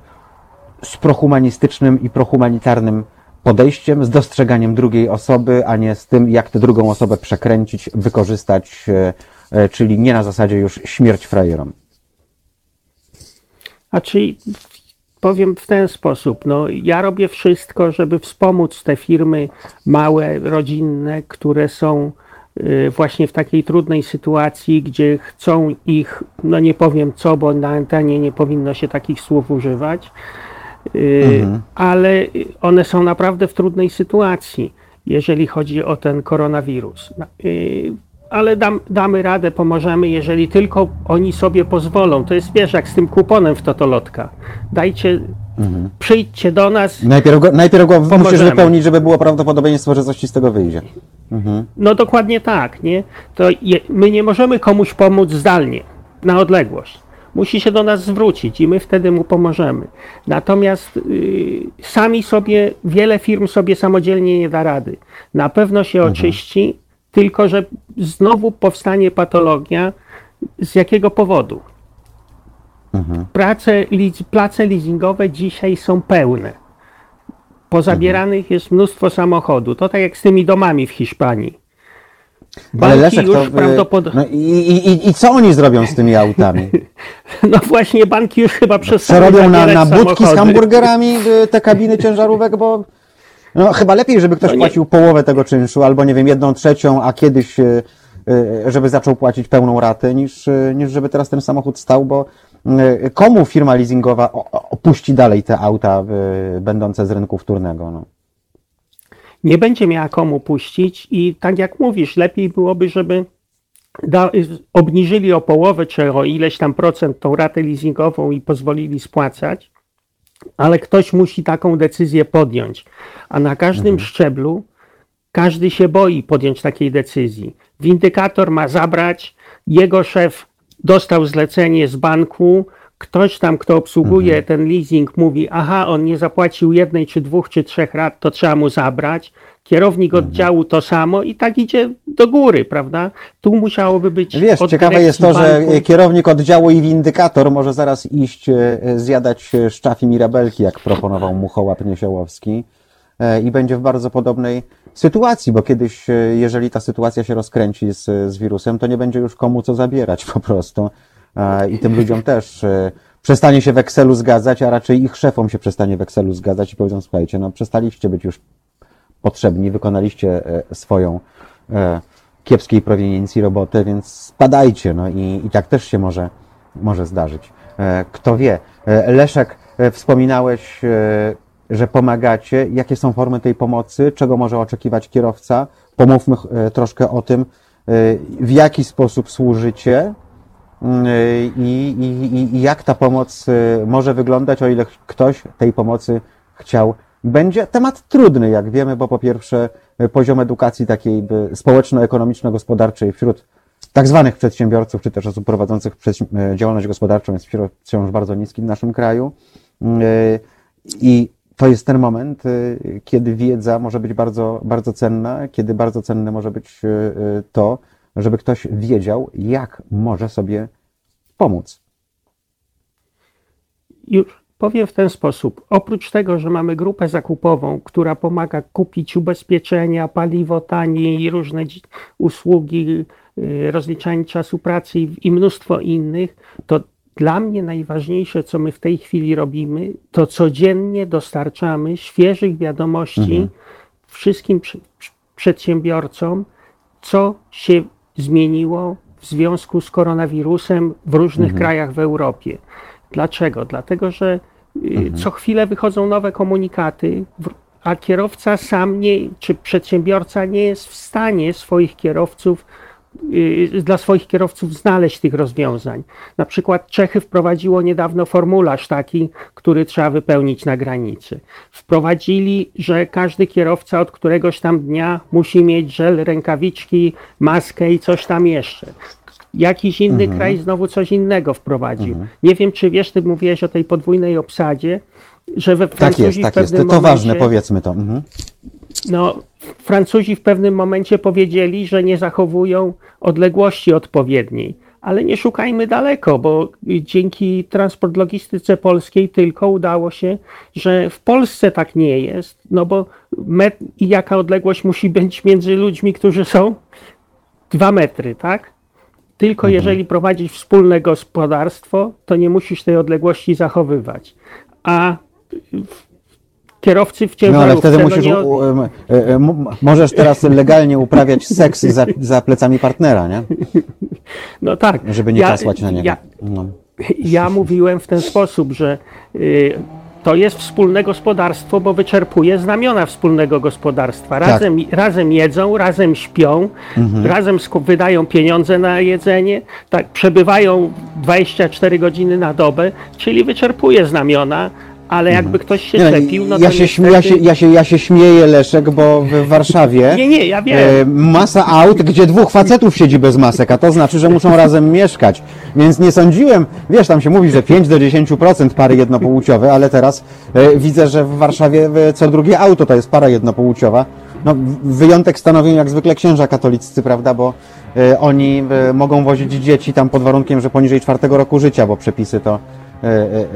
z prohumanistycznym i prohumanitarnym podejściem, z dostrzeganiem drugiej osoby, a nie z tym, jak tę drugą osobę przekręcić, wykorzystać, e, e, czyli nie na zasadzie już śmierć frajerom. A czyli powiem w ten sposób, no ja robię wszystko, żeby wspomóc te firmy małe, rodzinne, które są y, właśnie w takiej trudnej sytuacji, gdzie chcą ich, no nie powiem co, bo na antenie nie powinno się takich słów używać, y, ale one są naprawdę w trudnej sytuacji, jeżeli chodzi o ten koronawirus. Ale dam, damy radę, pomożemy, jeżeli tylko oni sobie pozwolą. To jest, wiesz, jak z tym kuponem w Totolotka. Dajcie, przyjdźcie do nas, Najpierw go, najpierw go musisz Pomożemy. wypełnić, żeby było prawdopodobieństwo, że coś ci z tego wyjdzie. No dokładnie tak, nie? To je, my nie możemy komuś pomóc zdalnie, na odległość. Musi się do nas zwrócić i my wtedy mu pomożemy. Natomiast y, sami sobie, wiele firm sobie samodzielnie nie da rady. Na pewno się oczyści, tylko że znowu powstanie patologia. Z jakiego powodu? Prace, leas- place leasingowe dzisiaj są pełne. Pozabieranych jest mnóstwo samochodu. To tak jak z tymi domami w Hiszpanii. Ale Banki Leszek, już to, prawdopodobnie. no i, i, i, co oni zrobią z tymi autami? No właśnie, banki już chyba przestaną Przerobią na, na budki z samochody. hamburgerami y, te kabiny ciężarówek, bo no, chyba lepiej, żeby ktoś No płacił połowę tego czynszu, albo nie wiem, jedną trzecią, a kiedyś, y, y, żeby zaczął płacić pełną ratę, niż, y, niż żeby teraz ten samochód stał, bo komu firma leasingowa opuści dalej te auta będące z rynku wtórnego? No. Nie będzie miała komu puścić i tak jak mówisz, lepiej byłoby, żeby da, obniżyli o połowę czy o ileś tam procent tą ratę leasingową i pozwolili spłacać, ale ktoś musi taką decyzję podjąć. A na każdym szczeblu każdy się boi podjąć takiej decyzji. Windykator ma zabrać, jego szef dostał zlecenie z banku, ktoś tam, kto obsługuje ten leasing, mówi: Aha, on nie zapłacił jednej, czy dwóch, czy trzech rat, to trzeba mu zabrać. Kierownik oddziału to samo i tak idzie do góry, prawda? Tu musiałoby być. Wiesz, ciekawe jest to, dyrekcji że banku- kierownik oddziału i windykator może zaraz iść e, zjadać e, szczaw i mirabelki, jak proponował Muchołap Niesiołowski e, i będzie w bardzo podobnej sytuacji, bo kiedyś, jeżeli ta sytuacja się rozkręci z, z wirusem, to nie będzie już komu co zabierać po prostu i tym ludziom też e, przestanie się w Excelu zgadzać, a raczej ich szefom się przestanie w Excelu zgadzać i powiedzą, słuchajcie, no przestaliście być już potrzebni, wykonaliście e, swoją e, kiepskiej prowiniencji robotę, więc spadajcie, no i, i tak też się może, może zdarzyć. E, Kto wie. E, Leszek, e, wspominałeś, e, że pomagacie. Jakie są formy tej pomocy? Czego może oczekiwać kierowca? Pomówmy e, troszkę o tym, e, w jaki sposób służycie e, i, i, i- jak ta pomoc e, może wyglądać, o ile ktoś tej pomocy chciał. Będzie temat trudny, jak wiemy, bo po pierwsze e, poziom edukacji takiej by społeczno-ekonomiczno-gospodarczej wśród tak zwanych przedsiębiorców, czy też osób prowadzących działalność gospodarczą jest wciąż- bardzo niski w naszym kraju. I to jest ten moment, kiedy wiedza może być bardzo, bardzo cenna, kiedy bardzo cenne może być to, żeby ktoś wiedział, jak może sobie pomóc. Już powiem w ten sposób. Oprócz tego, że mamy grupę zakupową, która pomaga kupić ubezpieczenia, paliwo taniej i różne usługi, y, rozliczanie czasu pracy i, mnóstwo innych, to dla mnie najważniejsze, co my w tej chwili robimy, to codziennie dostarczamy świeżych wiadomości wszystkim przy- przy- przedsiębiorcom, co się zmieniło w związku z koronawirusem w różnych krajach w Europie. Dlaczego? Dlatego, że y, co chwilę wychodzą nowe komunikaty, a kierowca sam nie, czy przedsiębiorca nie jest w stanie swoich kierowców, dla swoich kierowców znaleźć tych rozwiązań. Na przykład Czechy wprowadziło niedawno formularz taki, który trzeba wypełnić na granicy. Wprowadzili, że każdy kierowca od któregoś tam dnia musi mieć żel, rękawiczki, maskę i coś tam jeszcze. Jakiś inny Mhm. kraj znowu coś innego wprowadził. Nie wiem, czy wiesz, ty mówiłeś o tej podwójnej obsadzie, że we Tak Francuzi jest, tak jest. To ważne, momencie, powiedzmy to. Mhm. No, Francuzi w pewnym momencie powiedzieli, że nie zachowują odległości odpowiedniej. Ale nie szukajmy daleko, bo dzięki transport logistyce polskiej tylko udało się, że w Polsce tak nie jest. No bo met, i jaka odległość musi być między ludźmi, którzy są? Dwa metry, tak? Tylko jeżeli prowadzisz wspólne gospodarstwo, to nie musisz tej odległości zachowywać. A w- kierowcy w No ciężarówce ale wtedy no musisz, nie, u, em, e, e, możesz teraz legalnie uprawiać seks za, za plecami partnera, nie? No tak. Żeby nie ja, kasłać na niego. Ja, No. ja mówiłem w ten sposób, że y, to jest wspólne gospodarstwo, bo wyczerpuje znamiona wspólnego gospodarstwa. Tak. Razem, razem jedzą, razem śpią, Mhm. razem wydają pieniądze na jedzenie, tak, przebywają 24 godziny na dobę, czyli wyczerpuje znamiona, ale jakby ktoś się Mhm. Nie, no, czepił, no ja, to się, śmie- ja, się, niestety- ja, się, ja się śmieję, Leszek, bo w Warszawie Nie, nie, ja wiem. e, masa aut, gdzie dwóch facetów siedzi bez masek, a to znaczy, że muszą razem mieszkać. Więc nie sądziłem, wiesz, tam się mówi, że 5 do 10% pary jednopłciowe, ale teraz e, widzę, że w Warszawie e, co drugie auto to jest para jednopłciowa. No, wyjątek stanowią jak zwykle księża katoliccy, prawda, bo oni mogą wozić dzieci tam pod warunkiem, że poniżej czwartego roku życia, bo przepisy to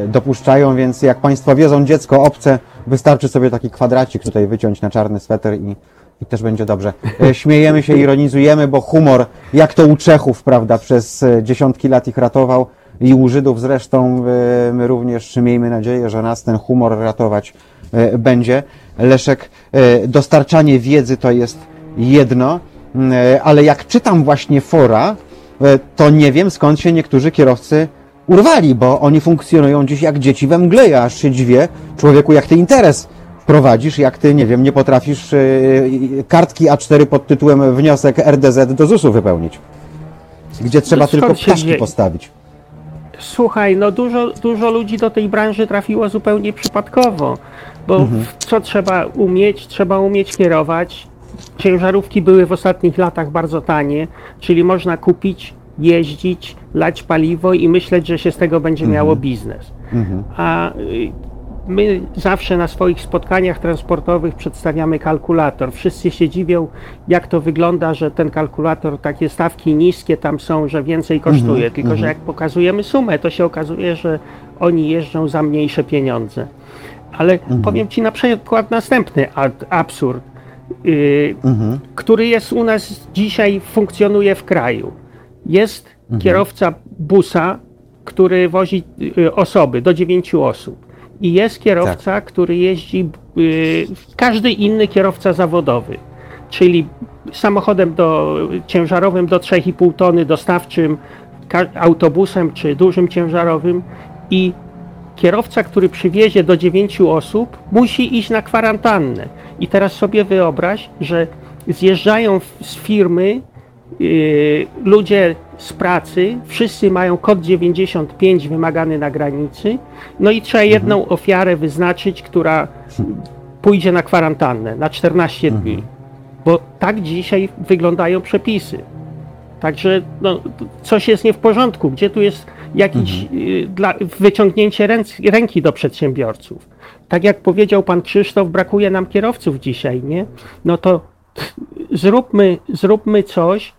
dopuszczają, więc jak Państwo wiozą dziecko obce, wystarczy sobie taki kwadracik tutaj wyciąć na czarny sweter i, i też będzie dobrze. E, Śmiejemy się, ironizujemy, bo humor, jak to u Czechów, prawda, przez e, dziesiątki lat ich ratował i u Żydów zresztą e, my również miejmy nadzieję, że nas ten humor ratować e, będzie. Leszek, e, dostarczanie wiedzy to jest jedno, m, e, ale jak czytam właśnie fora, e, to nie wiem skąd się niektórzy kierowcy urwali, bo oni funkcjonują dziś jak dzieci we mgle, ja aż się dziwię, człowieku, jak ty interes prowadzisz, jak ty, nie wiem, nie potrafisz e, kartki A4 pod tytułem wniosek RDZ do ZUS-u wypełnić, gdzie trzeba No tylko ptaszki wie- postawić. Słuchaj, no dużo, dużo ludzi do tej branży trafiło zupełnie przypadkowo, bo Mhm. co trzeba umieć? Trzeba umieć kierować. Ciężarówki były w ostatnich latach bardzo tanie, czyli można kupić, jeździć, lać paliwo i myśleć, że się z tego będzie Mhm. miało biznes. A y, my zawsze na swoich spotkaniach transportowych przedstawiamy kalkulator. Wszyscy się dziwią, jak to wygląda, że ten kalkulator, takie stawki niskie tam są, że więcej kosztuje. Tylko, że jak pokazujemy sumę, to się okazuje, że oni jeżdżą za mniejsze pieniądze. Ale powiem Ci na przykład następny absurd, y, który jest u nas dzisiaj, funkcjonuje w kraju. Jest kierowca busa, który wozi y, osoby, do dziewięciu osób. I jest kierowca, który jeździ, y, każdy inny kierowca zawodowy, czyli samochodem do, ciężarowym do 3,5 tony, dostawczym, autobusem czy dużym ciężarowym i kierowca, który przywiezie do 9 osób, musi iść na kwarantannę. I teraz sobie wyobraź, że zjeżdżają z firmy ludzie z pracy, wszyscy mają kod 95 wymagany na granicy, no i trzeba jedną ofiarę wyznaczyć, która pójdzie na kwarantannę na 14 dni. Bo tak dzisiaj wyglądają przepisy. Także no, coś jest nie w porządku. Gdzie tu jest jakieś y, dla, wyciągnięcie ręc, ręki do przedsiębiorców? Tak jak powiedział pan Krzysztof, brakuje nam kierowców dzisiaj, nie? No to zróbmy, zróbmy coś,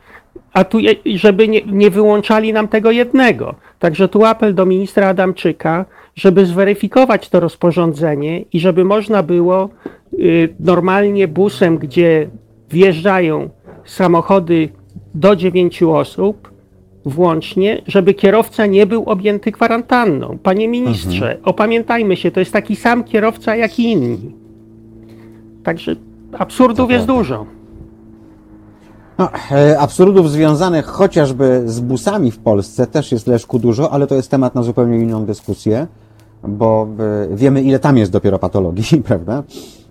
a tu, żeby nie, nie wyłączali nam tego jednego. Także tu apel do ministra Adamczyka, żeby zweryfikować to rozporządzenie i żeby można było y, normalnie busem, gdzie wjeżdżają samochody do dziewięciu osób włącznie, żeby kierowca nie był objęty kwarantanną. Panie ministrze, opamiętajmy się, to jest taki sam kierowca jak i inni. Także absurdów jest dużo. No, e, absurdów związanych chociażby z busami w Polsce też jest Leszku dużo, ale to jest temat na zupełnie inną dyskusję, bo e, wiemy ile tam jest dopiero patologii, prawda?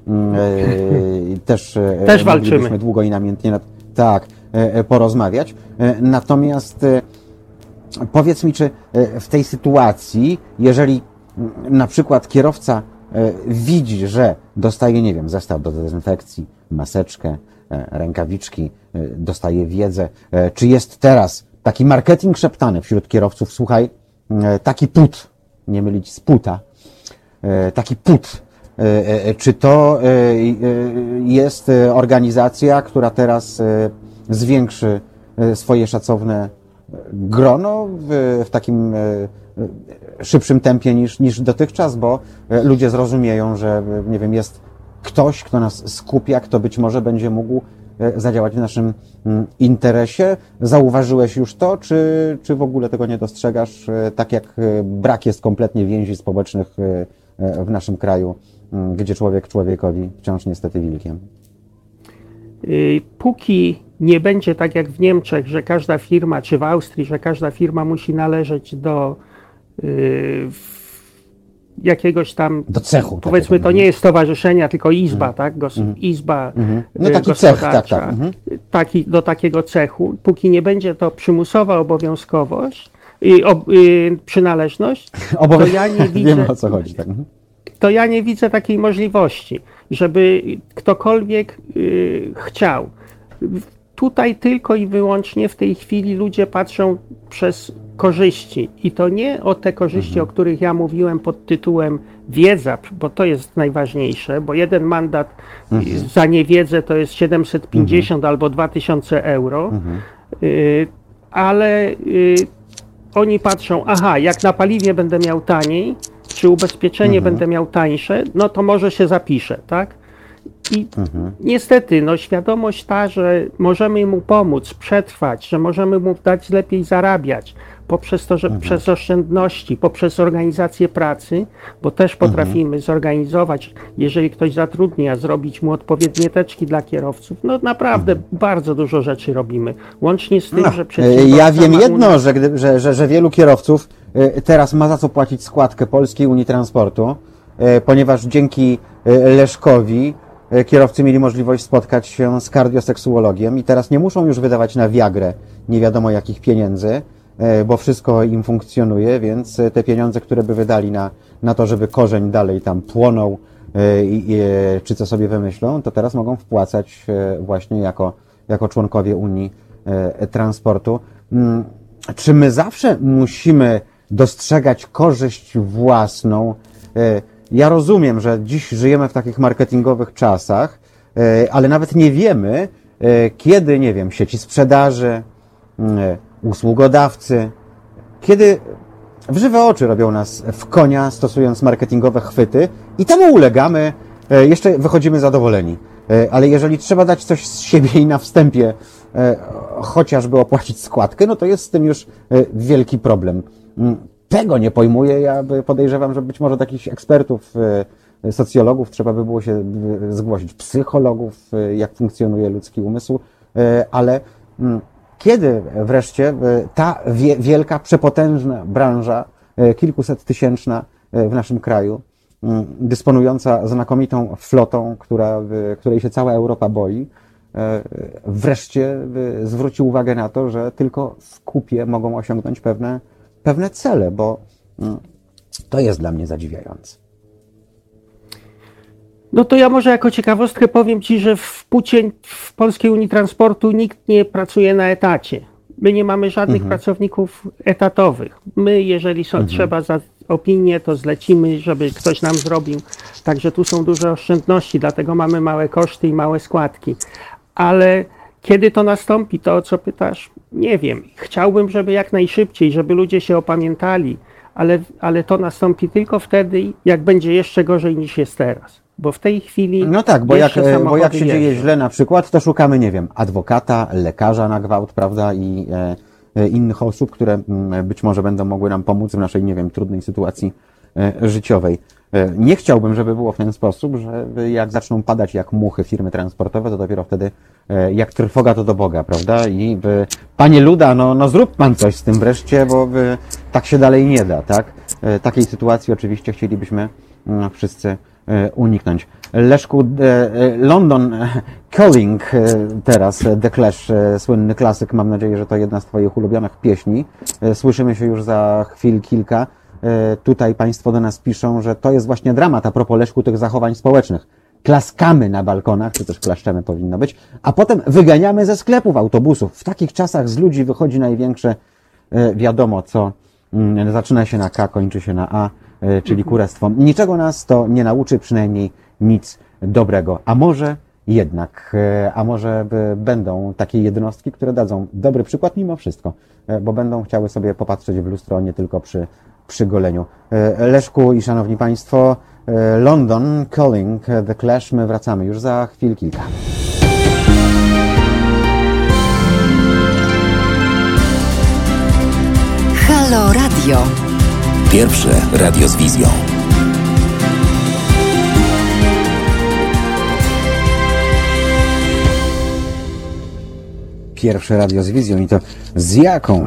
Mm, e, Też, Też walczymy. długo i namiętnie nad, tak, porozmawiać. Natomiast powiedz mi, czy w tej sytuacji, jeżeli mm, na przykład kierowca widzi, że dostaje, nie wiem, zestaw do dezynfekcji, maseczkę, e, rękawiczki, e, dostaje wiedzę, e, czy jest teraz taki marketing szeptany wśród kierowców, słuchaj, e, taki put, nie mylić z puta, e, taki put. E, e, Czy to e, e, jest e, organizacja, która teraz e, zwiększy e, swoje szacowne grono w, w takim e, e, szybszym tempie niż, niż dotychczas, bo e, ludzie zrozumieją, że e, nie wiem, jest ktoś, kto nas skupia, kto być może będzie mógł e, zadziałać w naszym mm, interesie. Zauważyłeś już to, czy, czy w ogóle tego nie dostrzegasz, tak jak brak jest kompletnie więzi społecznych w naszym kraju, mm, gdzie człowiek człowiekowi wciąż niestety wilkiem? Y, Póki nie będzie tak jak w Niemczech, że każda firma, czy w Austrii, że każda firma musi należeć do jakiegoś tam, Do cechu. powiedzmy, takiego, to nie jest stowarzyszenia, tylko izba, tak? Gos, Izba Mhm. No y, taki cech, tak, tak. Mhm. taki, do takiego cechu, póki nie będzie to przymusowa obowiązkowość i ob, y, przynależność, Obowią- to ja nie widzę, Wiemy o co chodzi. Tak. Mhm. to ja nie widzę takiej możliwości, żeby ktokolwiek y, chciał. Tutaj tylko i wyłącznie w tej chwili ludzie patrzą przez korzyści. I to nie o te korzyści, o których ja mówiłem pod tytułem wiedza, bo to jest najważniejsze, bo jeden mandat y, za niewiedzę to jest 750 albo 2000 euro. Y, ale y, oni patrzą, aha, jak na paliwie będę miał taniej, czy ubezpieczenie będę miał tańsze, no to może się zapiszę, tak? I niestety, no świadomość ta, że możemy mu pomóc przetrwać, że możemy mu dać lepiej zarabiać poprzez to, że przez oszczędności, poprzez organizację pracy, bo też potrafimy zorganizować, jeżeli ktoś zatrudnia, zrobić mu odpowiednie teczki dla kierowców. No naprawdę bardzo dużo rzeczy robimy. Łącznie z tym, No, że e, przedsiębiorca ja wiem jedno, że, gdy, że, że, że wielu kierowców e, teraz ma za co płacić składkę Polskiej Unii Transportu, e, ponieważ dzięki Leszkowi kierowcy mieli możliwość spotkać się z kardioseksuologiem i teraz nie muszą już wydawać na Viagrę nie wiadomo jakich pieniędzy, e, bo wszystko im funkcjonuje, więc e, te pieniądze, które by wydali na, na to, żeby korzeń dalej tam płonął, e, i- i, e, czy co sobie wymyślą, to teraz mogą wpłacać e, właśnie jako, jako członkowie Unii e, Transportu. Mm, Czy my zawsze musimy dostrzegać korzyść własną? Ja rozumiem, że dziś żyjemy w takich marketingowych czasach, e, ale nawet nie wiemy, e, kiedy, nie wiem, sieci sprzedaży, mm, e, usługodawcy, kiedy w żywe oczy robią nas w konia, stosując marketingowe chwyty i temu ulegamy, jeszcze wychodzimy zadowoleni. Ale jeżeli trzeba dać coś z siebie i na wstępie chociażby opłacić składkę, no to jest z tym już wielki problem. Tego nie pojmuję, ja podejrzewam, że być może takich ekspertów, e, socjologów trzeba by było się e, zgłosić, psychologów, e, jak funkcjonuje ludzki umysł, ale mm, kiedy wreszcie ta wie, wielka, przepotężna branża, kilkusettysięczna e, w naszym kraju, mm, dysponująca znakomitą flotą, która, której się cała Europa boi, wreszcie zwróci uwagę na to, że tylko w kupie mogą osiągnąć pewne, pewne cele, bo mm, to jest dla mnie zadziwiające. No to ja może jako ciekawostkę powiem Ci, że w Pucie, w Polskiej Unii Transportu nikt nie pracuje na etacie. My nie mamy żadnych pracowników etatowych. My, jeżeli są, trzeba za opinię, to zlecimy, żeby ktoś nam zrobił. Także tu są duże oszczędności, dlatego mamy małe koszty i małe składki. Ale kiedy to nastąpi, to o co pytasz? Nie wiem. Chciałbym, żeby jak najszybciej, żeby ludzie się opamiętali, ale, ale to nastąpi tylko wtedy, jak będzie jeszcze gorzej niż jest teraz. Bo w tej chwili. No tak, bo jak, e, bo jak się dzieje źle na przykład, to szukamy, nie wiem, adwokata, lekarza na gwałt, prawda, i e, e, innych osób, które mm, być może będą mogły nam pomóc w naszej, nie wiem, trudnej sytuacji e, życiowej. E, Nie chciałbym, żeby było w ten sposób, że jak zaczną padać jak muchy firmy transportowe, to dopiero wtedy e, jak trwoga to do Boga, prawda? I e, panie Luda, no, no zrób pan coś z tym wreszcie, bo e, tak się dalej nie da, tak? Takiej sytuacji oczywiście chcielibyśmy mm, wszyscy uniknąć. Leszku, London Calling teraz, The Clash, słynny klasyk, mam nadzieję, że to jedna z Twoich ulubionych pieśni. Słyszymy się już za chwil kilka. E, Tutaj Państwo do nas piszą, że to jest właśnie dramat a propos Leszku tych zachowań społecznych. klaskamy na balkonach, czy też klaszczemy powinno być, a potem wyganiamy ze sklepów autobusów. W takich czasach z ludzi wychodzi największe, e, wiadomo co, mm, zaczyna się na K, kończy się na A, e, czyli kurestwo. Niczego nas to nie nauczy, przynajmniej nic dobrego. A może jednak, a może będą takie jednostki, które dadzą dobry przykład mimo wszystko, bo będą chciały sobie popatrzeć w lustro nie tylko przy, przy goleniu. E, Leszku i szanowni państwo, e, London Calling The Clash, my wracamy już za chwil kilka. Halo Radio. Pierwsze radio z wizją. Pierwsze radio z wizją i to z jaką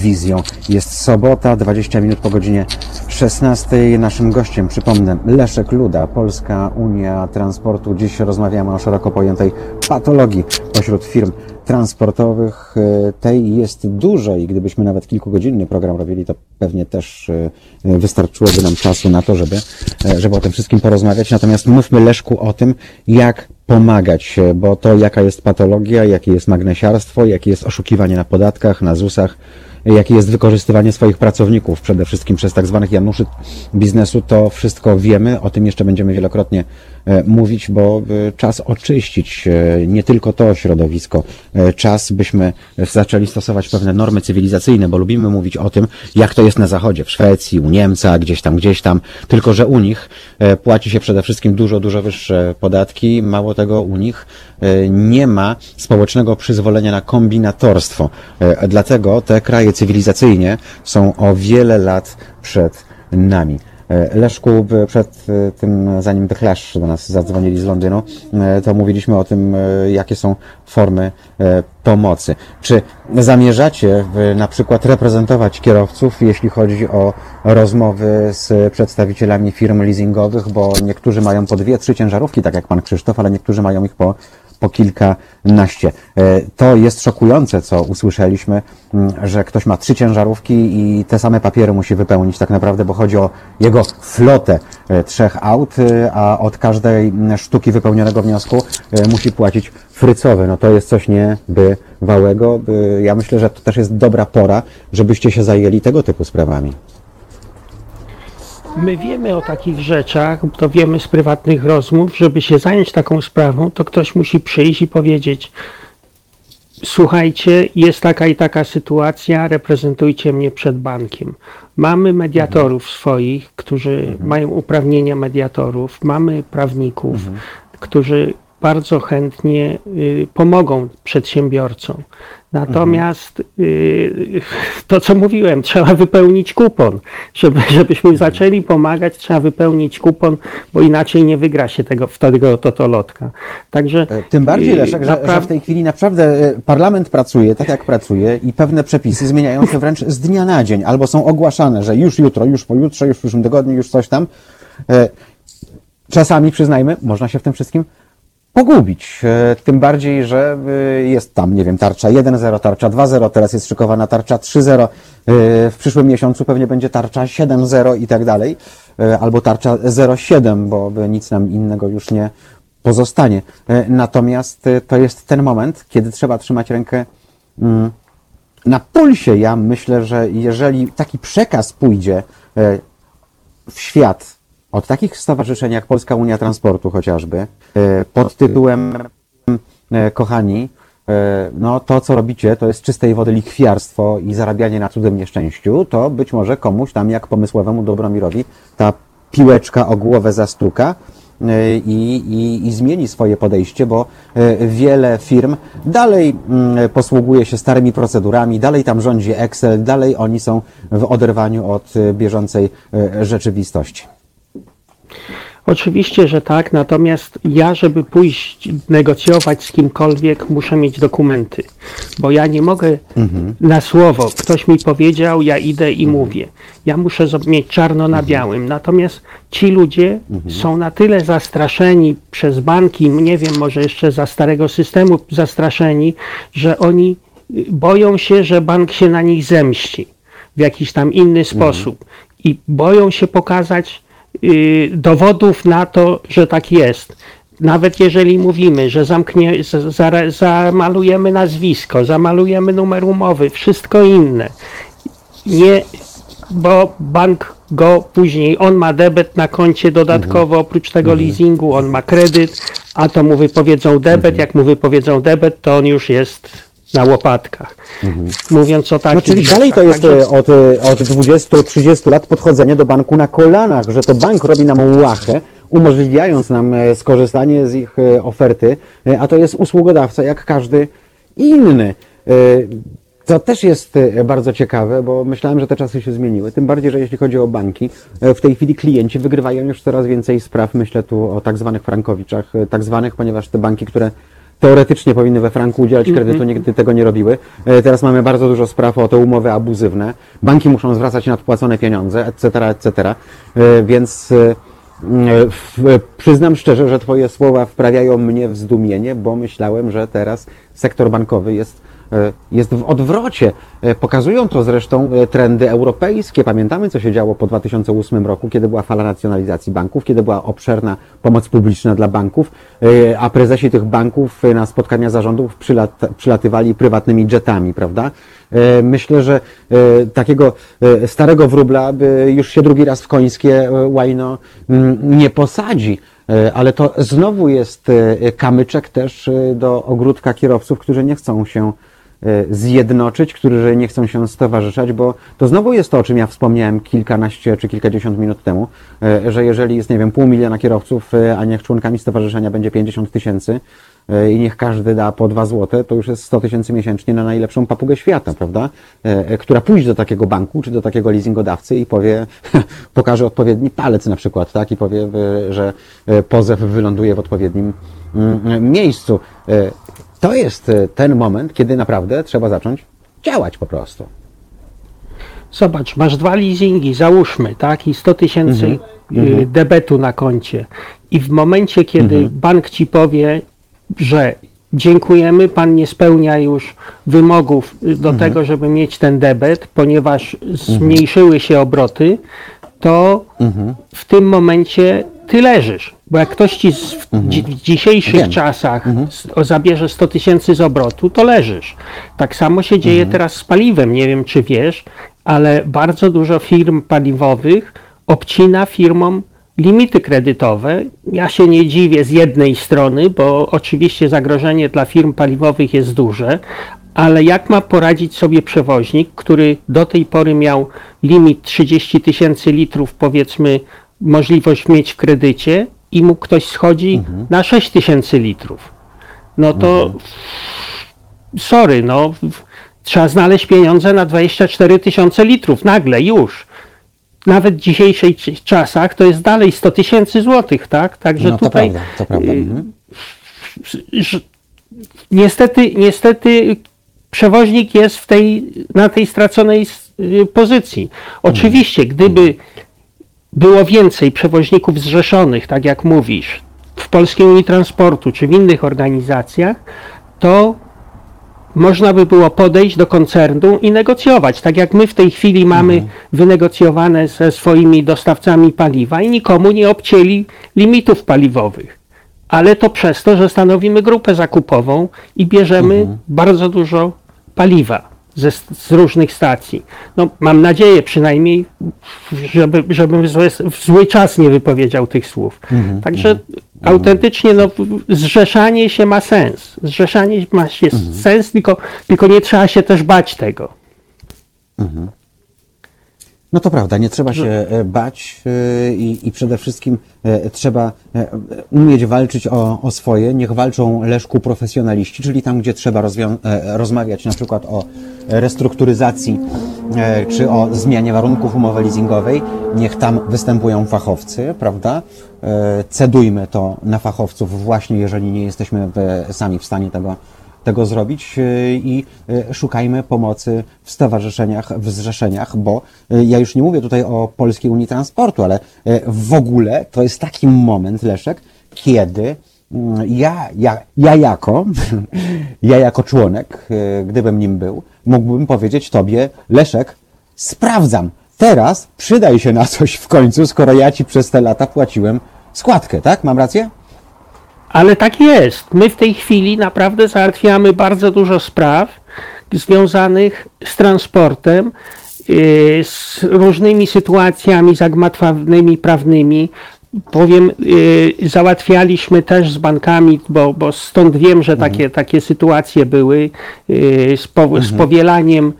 wizją? Jest sobota, 20 minut po godzinie 16. Naszym gościem, przypomnę, Leszek Luda, Polska Unia Transportu. Dziś rozmawiamy o szeroko pojętej patologii pośród firm transportowych. E, Tej jest dużo i gdybyśmy nawet kilkugodzinny program robili, to pewnie też e, wystarczyłoby nam czasu na to, żeby, e, żeby o tym wszystkim porozmawiać. Natomiast mówmy Leszku o tym, jak pomagać, bo to jaka jest patologia, jakie jest magnesiarstwo, jakie jest oszukiwanie na podatkach, na ZUS-ach, jakie jest wykorzystywanie swoich pracowników, przede wszystkim przez tak zwanych Januszy biznesu, to wszystko wiemy, o tym jeszcze będziemy wielokrotnie e, mówić, bo e, czas oczyścić e, nie tylko to środowisko, czas byśmy zaczęli stosować pewne normy cywilizacyjne, bo lubimy mówić o tym, jak to jest na Zachodzie, w Szwecji, u Niemca, gdzieś tam, gdzieś tam, tylko że u nich płaci się przede wszystkim dużo, dużo wyższe podatki, mało tego u nich nie ma społecznego przyzwolenia na kombinatorstwo. E, Dlatego te kraje cywilizacyjnie są o wiele lat przed nami. E, Leszku, przed e, tym, zanim The do nas zadzwonili z Londynu, e, to mówiliśmy o tym, e, jakie są formy e, pomocy. Czy zamierzacie na przykład reprezentować kierowców, jeśli chodzi o rozmowy z przedstawicielami firm leasingowych, bo niektórzy mają po dwie, trzy ciężarówki, tak jak pan Krzysztof, ale niektórzy mają ich po po kilkanaście. E, To jest szokujące, co usłyszeliśmy, m, że ktoś ma trzy ciężarówki i te same papiery musi wypełnić tak naprawdę, bo chodzi o jego flotę e, trzech aut, e, a od każdej sztuki wypełnionego wniosku musi płacić frycowy. No to jest coś niebywałego. Ja myślę, że to też jest dobra pora, żebyście się zajęli tego typu sprawami. My wiemy o takich rzeczach, to wiemy z prywatnych rozmów, żeby się zająć taką sprawą, to ktoś musi przyjść i powiedzieć: Słuchajcie, jest taka i taka sytuacja, reprezentujcie mnie przed bankiem. Mamy mediatorów swoich, którzy mają uprawnienia mediatorów, mamy prawników, którzy bardzo chętnie y, pomogą przedsiębiorcom. Natomiast y, to, co mówiłem, trzeba wypełnić kupon. Żeby, żebyśmy zaczęli pomagać, trzeba wypełnić kupon, bo inaczej nie wygra się tego, w tego totolotka. Także E, Tym bardziej, y, Leszek, że, że w tej chwili naprawdę e, parlament pracuje tak, jak pracuje i pewne przepisy zmieniają się wręcz z dnia na dzień, albo są ogłaszane, że już jutro, już pojutrze, już w przyszłym tygodniu, już coś tam. E, Czasami, przyznajmy, można się w tym wszystkim pogubić. E, Tym bardziej, że e, jest tam, nie wiem, tarcza 1.0, tarcza 2.0, teraz jest szykowana tarcza 3.0, e, w przyszłym miesiącu pewnie będzie tarcza 7.0 i tak dalej, albo tarcza 0.7, bo nic nam innego już nie pozostanie. Natomiast to jest ten moment, kiedy trzeba trzymać rękę mm, na pulsie. Ja myślę, że jeżeli taki przekaz pójdzie w świat od takich stowarzyszeń jak Polska Unia Transportu chociażby, e, pod tytułem e, kochani, e, no to co robicie to jest czystej wody lichwiarstwo i zarabianie na cudzym nieszczęściu, to być może komuś tam jak pomysłowemu Dobromirowi ta piłeczka o głowę zastuka i, i, i zmieni swoje podejście, bo wiele firm dalej mm, posługuje się starymi procedurami, dalej tam rządzi Excel, dalej oni są w oderwaniu od bieżącej rzeczywistości. Oczywiście, że tak, natomiast ja, żeby pójść negocjować z kimkolwiek, muszę mieć dokumenty, bo ja nie mogę na słowo, ktoś mi powiedział, ja idę i mówię. Ja muszę mieć czarno na białym. Natomiast ci ludzie są na tyle zastraszeni przez banki, nie wiem, może jeszcze za starego systemu zastraszeni, że oni y, boją się, że bank się na nich zemści w jakiś tam inny sposób. I boją się pokazać dowodów na to, że tak jest. nawet jeżeli mówimy, że zamknie, zamalujemy nazwisko, zamalujemy numer umowy, wszystko inne, nie, bo bank go później, on ma debet na koncie dodatkowo, oprócz tego leasingu, on ma kredyt, a to mu wypowiedzą debet, jak mu wypowiedzą debet, to on już jest na łopatkach. Mówiąc o takim... No czyli dalej to jest e, od, e, od 20-30 lat podchodzenie do banku na kolanach, że to bank robi nam łachę, umożliwiając nam e, skorzystanie z ich oferty, a to jest usługodawca jak każdy inny. To też jest bardzo ciekawe, bo myślałem, że te czasy się zmieniły. Tym bardziej, że jeśli chodzi o banki, w tej chwili klienci wygrywają już coraz więcej spraw. Myślę tu o tak zwanych frankowiczach, tak zwanych, ponieważ te banki, które teoretycznie powinny we franku udzielać kredytu, nigdy tego nie robiły. E, Teraz mamy bardzo dużo spraw o te umowy abuzywne. Banki muszą zwracać nadpłacone pieniądze, etc., etc. E, Więc e, przyznam szczerze, że Twoje słowa wprawiają mnie w zdumienie, bo myślałem, że teraz sektor bankowy jest jest w odwrocie. E, Pokazują to zresztą e, trendy europejskie. Pamiętamy, co się działo po 2008 roku, kiedy była fala nacjonalizacji banków, kiedy była obszerna pomoc publiczna dla banków, e, a prezesi tych banków e, na spotkania zarządów przylat, przylatywali prywatnymi jetami, prawda? E, Myślę, że e, takiego e, starego wróbla by już się drugi raz w końskie e, łajno mm, nie posadzi. E, Ale to znowu jest e, kamyczek też e, do ogródka kierowców, którzy nie chcą się e, zjednoczyć, którzy nie chcą się stowarzyszać, bo to znowu jest to, o czym ja wspomniałem kilkanaście czy kilkadziesiąt minut temu, e, że jeżeli jest, nie wiem, pół miliona kierowców, e, a niech członkami stowarzyszenia będzie 50 tysięcy e, i niech każdy da po dwa złote, to już jest 100 tysięcy miesięcznie na najlepszą papugę świata, prawda? E, e, Która pójdzie do takiego banku czy do takiego leasingodawcy i powie, pokaże odpowiedni palec na przykład, tak? I powie, e, że e, pozew wyląduje w odpowiednim mm, miejscu. E, To jest e, ten moment, kiedy naprawdę trzeba zacząć działać po prostu. Zobacz, masz dwa leasingi, załóżmy, tak, i 100 tysięcy y, debetu na koncie. I w momencie, kiedy bank ci powie, że dziękujemy, pan nie spełnia już wymogów y, do tego, żeby mieć ten debet, ponieważ zmniejszyły się obroty, to w tym momencie ty leżysz. Bo jak ktoś ci z, w, dzi- w dzisiejszych Wiem. czasach s- o, zabierze 100 tysięcy z obrotu, to leżysz. Tak samo się dzieje teraz z paliwem. Nie wiem, czy wiesz, ale bardzo dużo firm paliwowych obcina firmom limity kredytowe. Ja się nie dziwię z jednej strony, bo oczywiście zagrożenie dla firm paliwowych jest duże, ale jak ma poradzić sobie przewoźnik, który do tej pory miał limit 30 tysięcy litrów, powiedzmy, możliwość mieć w kredycie i mu ktoś schodzi na 6 tysięcy litrów? No to sorry, no trzeba znaleźć pieniądze na 24 tysiące litrów nagle już. Nawet w dzisiejszych czasach to jest dalej 100 tysięcy złotych, tak? Także No to tutaj prawda, to prawda. y, Mhm. niestety, niestety przewoźnik jest w tej, na tej straconej y, pozycji. Oczywiście, gdyby było więcej przewoźników zrzeszonych, tak jak mówisz, w Polskiej Unii Transportu czy w innych organizacjach, to można by było podejść do koncernu i negocjować. Tak jak my w tej chwili mamy wynegocjowane ze swoimi dostawcami paliwa i nikomu nie obcięli limitów paliwowych. Ale to przez to, że stanowimy grupę zakupową i bierzemy bardzo dużo paliwa ze, z różnych stacji. No, mam nadzieję przynajmniej, żeby, żebym w zły, w zły czas nie wypowiedział tych słów. Także autentycznie no, zrzeszanie się ma sens. Zrzeszanie ma się sens, tylko, tylko nie trzeba się też bać tego. No to prawda, nie trzeba się e, bać e, i, i przede wszystkim e, trzeba umieć walczyć o, o swoje. Niech walczą Leszku profesjonaliści, czyli tam, gdzie trzeba rozmawiać na przykład o restrukturyzacji czy o zmianie warunków umowy leasingowej. Niech tam występują fachowcy, prawda? Cedujmy to na fachowców właśnie, jeżeli nie jesteśmy sami w stanie tego tego zrobić e, i e, szukajmy pomocy w stowarzyszeniach, w zrzeszeniach, bo e, ja już nie mówię tutaj o Polskiej Unii Transportu, ale w ogóle to jest taki moment, Leszek, kiedy mm, ja, ja, ja jako, ja jako członek, gdybym nim był, mógłbym powiedzieć Tobie, Leszek, sprawdzam, teraz przydaj się na coś w końcu, skoro ja Ci przez te lata płaciłem składkę, tak? Mam rację? Ale tak jest. My w tej chwili naprawdę załatwiamy bardzo dużo spraw związanych z transportem, y, z różnymi sytuacjami zagmatwanymi prawnymi. Powiem, y, załatwialiśmy też z bankami, bo, bo stąd wiem, że takie, takie sytuacje były y, z, po, z powielaniem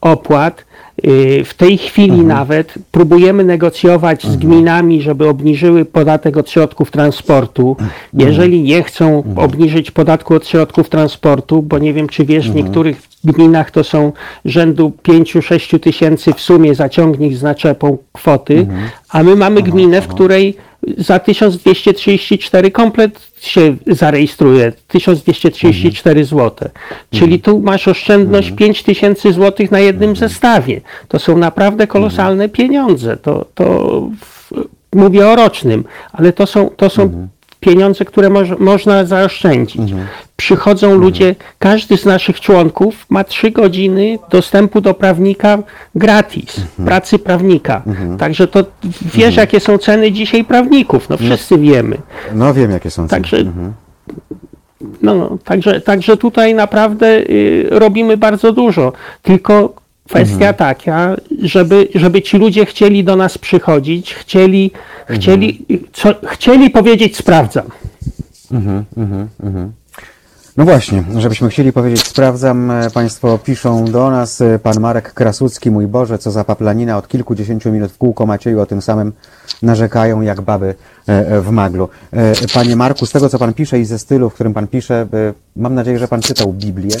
opłat. Y, W tej chwili nawet próbujemy negocjować z gminami, żeby obniżyły podatek od środków transportu. Jeżeli nie chcą obniżyć podatku od środków transportu, bo nie wiem, czy wiesz, w niektórych gminach to są rzędu 5-6 tysięcy w sumie zaciągnik z naczepą kwoty, a my mamy gminę, w której za 1234 komplet się zarejestruje, 1234 zł. Czyli tu masz oszczędność 5000 zł na jednym zestawie. To są naprawdę kolosalne pieniądze. To, to w, mówię o rocznym, ale to są, to są pieniądze, które moż, można zaoszczędzić. Przychodzą ludzie, każdy z naszych członków ma trzy godziny dostępu do prawnika gratis, pracy prawnika. Także to wiesz, jakie są ceny dzisiaj prawników, no wszyscy wiemy. No wiem, jakie są ceny. Także, no, no, także, także tutaj naprawdę y, robimy bardzo dużo. Tylko kwestia taka, żeby, żeby ci ludzie chcieli do nas przychodzić, chcieli, chcieli, co, chcieli powiedzieć sprawdzam. No właśnie, żebyśmy chcieli powiedzieć, sprawdzam, e, Państwo piszą do nas, e, pan Marek Krasucki, mój Boże, co za paplanina, od kilkudziesięciu minut w kółko Macieju o tym samym narzekają jak baby w maglu. E, Panie Marku, z tego co Pan pisze i ze stylu, w którym Pan pisze, e, mam nadzieję, że Pan czytał Biblię.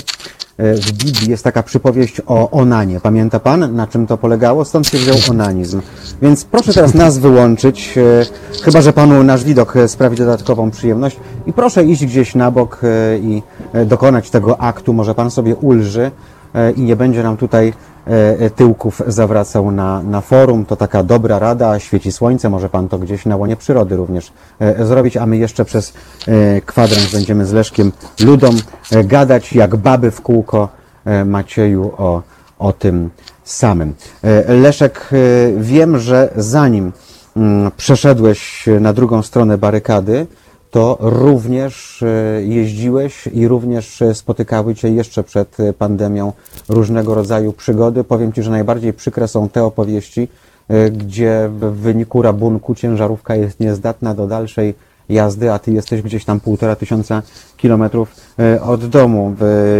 E, W Biblii jest taka przypowieść o Onanie. Pamięta Pan, na czym to polegało? Stąd się wziął onanizm. Więc proszę teraz nas wyłączyć, e, chyba że Panu nasz widok e, sprawi dodatkową przyjemność. I proszę iść gdzieś na bok e, i e, dokonać tego aktu. Może Pan sobie ulży e, i nie będzie nam tutaj e, e, tyłków zawracał na, na forum. To taka dobra rada, świeci słońce, może Pan to gdzieś na łonie przyrody również e, zrobić, a my jeszcze przez e, kwadrans będziemy z Leszkiem Ludą e, gadać jak baby w kółko e, Macieju o, o tym samym. E, Leszek, e, wiem, że zanim mm, przeszedłeś na drugą stronę barykady, to również e, jeździłeś i również e, spotykały Cię jeszcze przed e, pandemią różnego rodzaju przygody. Powiem Ci, że najbardziej przykre są te opowieści, gdzie w wyniku rabunku ciężarówka jest niezdatna do dalszej jazdy, a Ty jesteś gdzieś tam półtora tysiąca kilometrów od domu.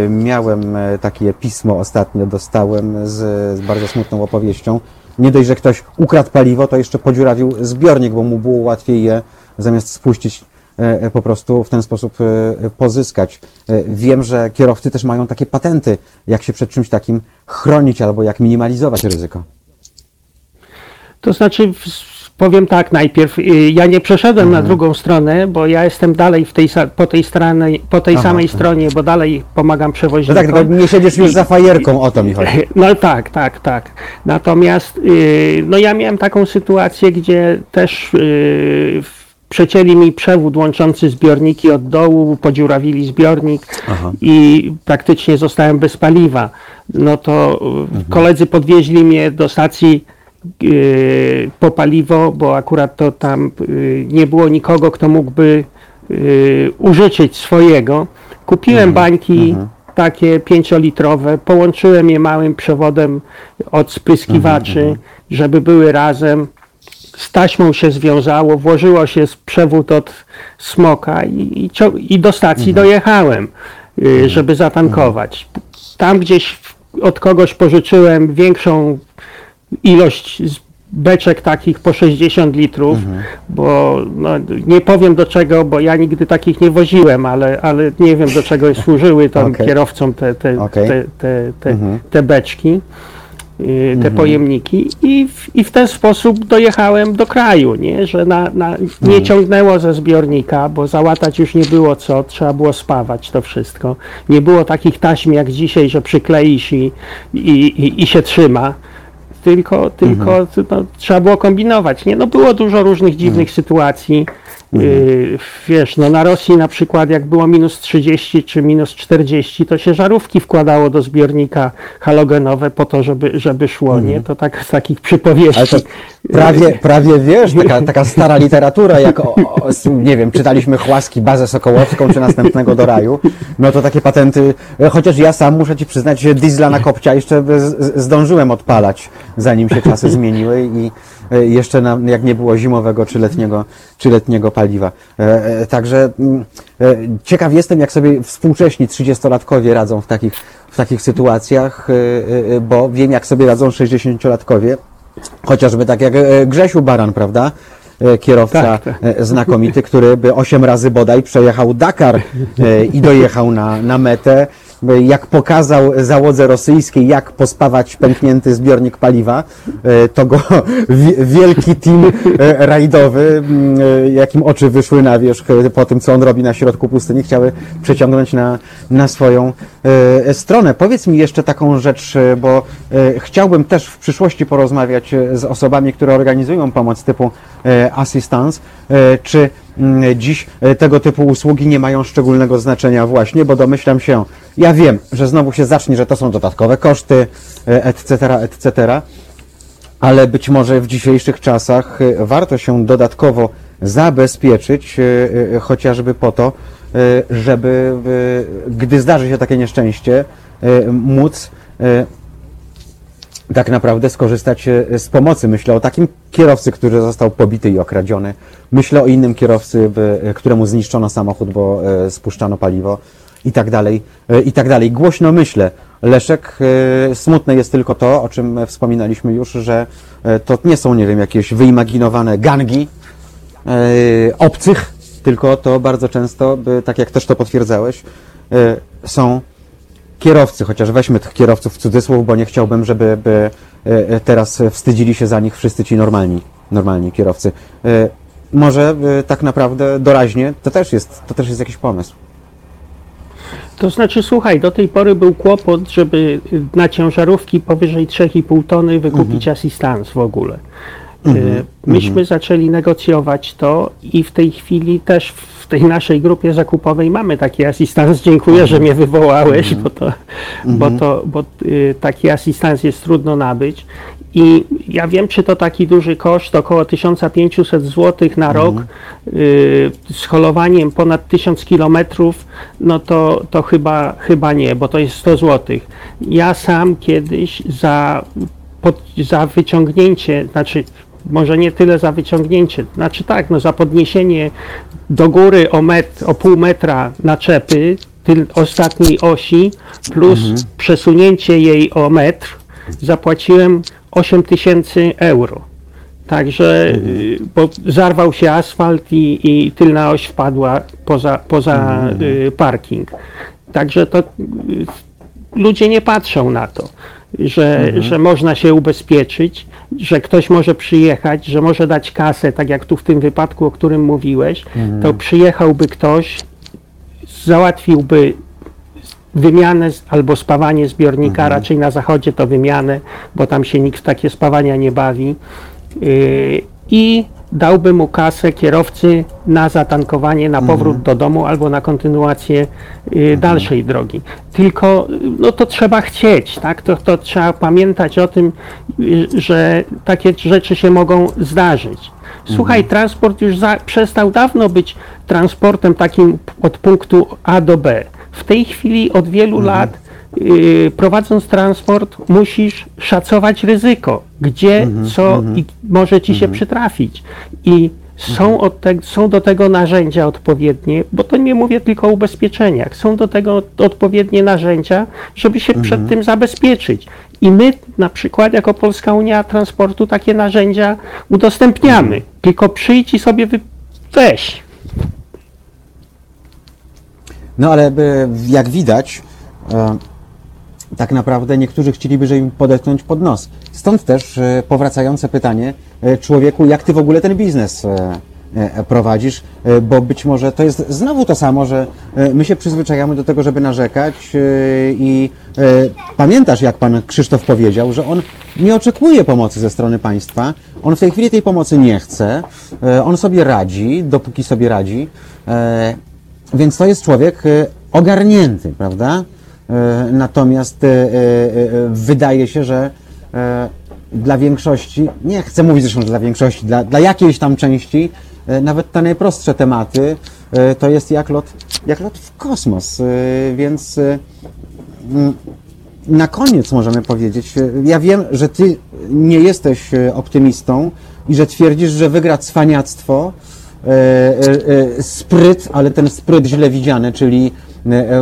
Miałem takie pismo ostatnio, dostałem z, z bardzo smutną opowieścią. Nie dość, że ktoś ukradł paliwo, to jeszcze podziurawił zbiornik, bo mu było łatwiej je zamiast spuścić po prostu w ten sposób e, pozyskać. E, Wiem, że kierowcy też mają takie patenty, jak się przed czymś takim chronić albo jak minimalizować ryzyko. To znaczy, powiem tak najpierw, y, ja nie przeszedłem Mhm. na drugą stronę, bo ja jestem dalej w tej, po tej, stronie, po tej Aha, samej aha. stronie, bo dalej pomagam No przewoźnikom. tak, tylko nie siedzisz już za fajerką, o to mi chodzi. No tak, tak, tak. Natomiast yy, no ja miałem taką sytuację, gdzie też yy, w- przecięli mi przewód łączący zbiorniki od dołu, podziurawili zbiornik Aha. i praktycznie zostałem bez paliwa. No to yy, koledzy podwieźli mnie do stacji yy, po paliwo, bo akurat to tam yy, nie było nikogo, kto mógłby yy, użyczyć swojego. Kupiłem bańki takie pięciolitrowe, połączyłem je małym przewodem od spryskiwaczy, żeby były razem. Z taśmą się związało, włożyło się z przewód od smoka i, i, do stacji dojechałem, y, żeby zatankować. Tam gdzieś od kogoś pożyczyłem większą ilość beczek takich po 60 litrów, bo no, nie powiem do czego, bo ja nigdy takich nie woziłem, ale, ale nie wiem do czego służyły tam Okej. kierowcom te, te, Okej. te, te, te, te beczki, y, te pojemniki i w, i w ten sposób dojechałem do kraju, nie? że na, na, nie ciągnęło ze zbiornika, bo załatać już nie było co, trzeba było spawać to wszystko. Nie było takich taśm jak dzisiaj, że przykleisz i, i, i, i się trzyma tylko, tylko no, trzeba było kombinować. Nie? No, było dużo różnych dziwnych sytuacji. Y, wiesz, no na Rosji na przykład jak było minus 30 czy minus 40, to się żarówki wkładało do zbiornika halogenowe po to, żeby, żeby szło, nie? To tak z takich przypowieści. Ale to prawie, prawie wiesz, taka, taka stara literatura, jak o, o, nie wiem, czytaliśmy Chłaski, Bazę Sokołowską, czy Następnego do raju, no to takie patenty, chociaż ja sam muszę Ci przyznać, że diesla na kopcia jeszcze zdążyłem odpalać, zanim się czasy zmieniły i jeszcze na, jak nie było zimowego czy letniego, czy letniego paliwa. E, e, Także mm, e, ciekaw jestem, jak sobie współcześni 30-latkowie radzą w takich, w takich sytuacjach, e, e, bo wiem, jak sobie radzą 60-latkowie. Chociażby tak jak e, Grzesiu Baran, prawda? E, Kierowca Tak, tak. e, znakomity, który by osiem razy bodaj przejechał Dakar e, i dojechał na, na metę. E, Jak pokazał załodze rosyjskiej, jak pospawać pęknięty zbiornik paliwa, e, to go wi- wielki team e, rajdowy, m, e, jakim oczy wyszły na wierzch po tym, co on robi na środku pustyni, chciały przeciągnąć na, na swoją stronę. Powiedz mi jeszcze taką rzecz, bo chciałbym też w przyszłości porozmawiać z osobami, które organizują pomoc typu assistance, czy mm, dziś e, tego typu usługi nie mają szczególnego znaczenia właśnie, bo domyślam się, ja wiem, że znowu się zacznie, że to są dodatkowe koszty, etc., etc., ale być może w dzisiejszych czasach e, warto się dodatkowo zabezpieczyć, e, chociażby po to, żeby, gdy zdarzy się takie nieszczęście, móc tak naprawdę skorzystać e, z pomocy. Myślę o takim kierowcy, który został pobity i okradziony. Myślę o innym kierowcy, e, któremu zniszczono samochód, bo e, spuszczano paliwo i tak dalej, i tak dalej. Głośno myślę. Leszek, smutne jest tylko to, o czym wspominaliśmy już, że to nie są, nie wiem, jakieś wyimaginowane gangi obcych, tylko to bardzo często, tak jak też to potwierdzałeś, są kierowcy, chociaż weźmy tych kierowców w cudzysłów, bo nie chciałbym, żeby by, e, e, teraz wstydzili się za nich wszyscy ci normalni, normalni kierowcy. E, Może tak naprawdę doraźnie to też jest, to też jest jakiś pomysł. To znaczy, słuchaj, do tej pory był kłopot, żeby na ciężarówki powyżej 3,5 tony wykupić asystans w ogóle. Y, Myśmy zaczęli negocjować to i w tej chwili też w tej naszej grupie zakupowej mamy taki asystans. Dziękuję, że mnie wywołałeś, bo, to, bo, to, bo y, taki asystans jest trudno nabyć. I ja wiem, czy to taki duży koszt, około 1500 zł na rok, y, z holowaniem ponad 1000 kilometrów, no to, to chyba, chyba nie, bo to jest 100 zł. Ja sam kiedyś za, pod, za wyciągnięcie, znaczy może nie tyle za wyciągnięcie, znaczy tak, no za podniesienie do góry o, met, o pół metra naczepy tyl, ostatniej osi plus przesunięcie jej o metr zapłaciłem 8 tysięcy euro. Także, y, bo zarwał się asfalt i, i tylna oś wpadła poza, poza y, parking. Także to y, ludzie nie patrzą na to, że, że można się ubezpieczyć, że ktoś może przyjechać, że może dać kasę, tak jak tu w tym wypadku, o którym mówiłeś, to przyjechałby ktoś, załatwiłby wymianę albo spawanie zbiornika, raczej na zachodzie to wymianę, bo tam się nikt w takie spawania nie bawi. Yy, I dałby mu kasę kierowcy na zatankowanie, na powrót do domu albo na kontynuację yy, dalszej drogi. Tylko no to trzeba chcieć, tak? To, to trzeba pamiętać o tym, yy, że takie rzeczy się mogą zdarzyć. Słuchaj, transport już za, przestał dawno być transportem takim od punktu A do B. W tej chwili od wielu lat y, prowadząc transport musisz szacować ryzyko, gdzie, co i może ci się przytrafić. I są, od te, są do tego narzędzia odpowiednie, bo to nie mówię tylko o ubezpieczeniach, są do tego odpowiednie narzędzia, żeby się przed tym zabezpieczyć. I my na przykład jako Polska Unia Transportu takie narzędzia udostępniamy. Tylko przyjdź i sobie wy... weź. No ale e, jak widać, e, tak naprawdę niektórzy chcieliby, żeby im podepnąć pod nos. Stąd też e, powracające pytanie, e, człowieku, jak ty w ogóle ten biznes e, prowadzisz, bo być może to jest znowu to samo, że my się przyzwyczajamy do tego, żeby narzekać i pamiętasz, jak pan Krzysztof powiedział, że on nie oczekuje pomocy ze strony państwa, on w tej chwili tej pomocy nie chce, on sobie radzi, dopóki sobie radzi, więc to jest człowiek ogarnięty, prawda? E, Natomiast e, e, wydaje się, że dla większości, nie chcę mówić zresztą, dla większości, dla, dla jakiejś tam części, nawet te najprostsze tematy, to jest jak lot, jak lot w kosmos. Więc na koniec możemy powiedzieć, ja wiem, że ty nie jesteś optymistą i że twierdzisz, że wygra cwaniactwo, spryt, ale ten spryt źle widziany, czyli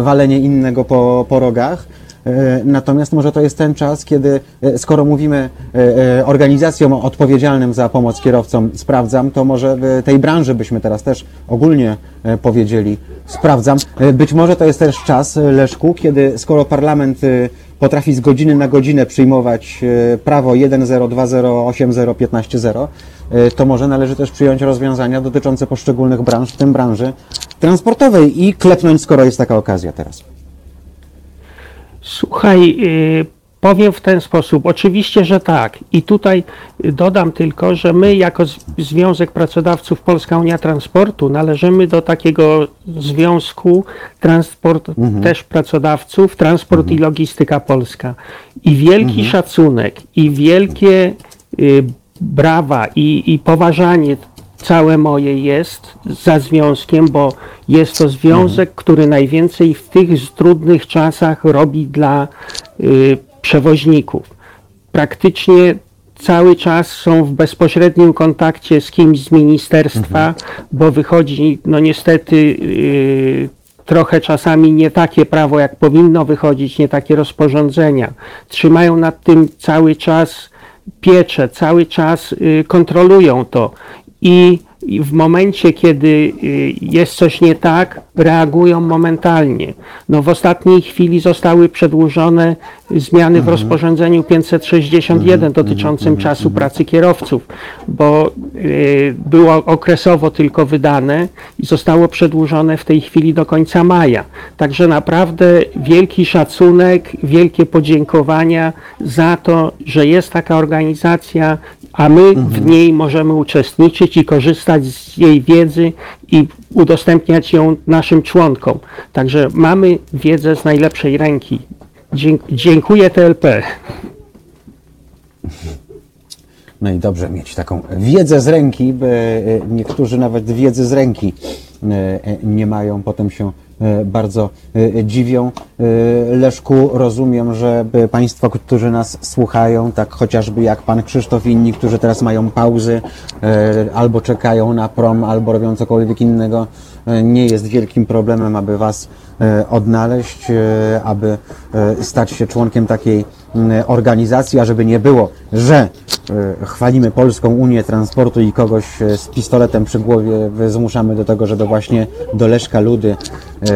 walenie innego po, po rogach. E, Natomiast może to jest ten czas, kiedy e, skoro mówimy e, e, organizacjom odpowiedzialnym za pomoc kierowcom sprawdzam, to może tej branży byśmy teraz też ogólnie e, powiedzieli sprawdzam. E, Być może to jest też czas, e, Leszku, kiedy skoro parlament e, potrafi z godziny na godzinę przyjmować e, prawo 1.0.2.0.8.0.15.0, e, to może należy też przyjąć rozwiązania dotyczące poszczególnych branż, w tym branży transportowej i klepnąć, skoro jest taka okazja teraz. Słuchaj, y, powiem w ten sposób. Oczywiście, że tak. I tutaj dodam tylko, że my jako Związek Pracodawców Polska Unia Transportu należymy do takiego związku transport też pracodawców, transport i logistyka polska. I wielki szacunek i wielkie y, brawa i, i poważanie całe moje jest za związkiem, bo jest to związek, który najwięcej w tych trudnych czasach robi dla y, przewoźników. Praktycznie cały czas są w bezpośrednim kontakcie z kimś z ministerstwa, bo wychodzi, no niestety, y, trochę czasami nie takie prawo, jak powinno wychodzić, nie takie rozporządzenia. Trzymają nad tym cały czas pieczę, cały czas y, kontrolują to i i w momencie, kiedy y, jest coś nie tak, reagują momentalnie. No, w ostatniej chwili zostały przedłużone zmiany w rozporządzeniu 561 dotyczącym czasu pracy kierowców, bo y, było okresowo tylko wydane i zostało przedłużone w tej chwili do końca maja. Także naprawdę wielki szacunek, wielkie podziękowania za to, że jest taka organizacja, a my w niej możemy uczestniczyć i korzystać z jej wiedzy i udostępniać ją naszym członkom. Także mamy wiedzę z najlepszej ręki. Dziękuję TLP. No i dobrze mieć taką wiedzę z ręki, bo e, niektórzy nawet wiedzy z ręki e, e, nie mają, potem się bardzo e, dziwią. E, Leszku, rozumiem, że Państwo, którzy nas słuchają, tak chociażby jak Pan Krzysztof i inni, którzy teraz mają pauzy, e, albo czekają na prom, albo robią cokolwiek innego, e, nie jest wielkim problemem, aby Was e, odnaleźć, e, aby e, stać się członkiem takiej organizacji, a żeby nie było, że e, chwalimy Polską Unię Transportu i kogoś e, z pistoletem przy głowie e, zmuszamy do tego, żeby właśnie do Leszka Ludy,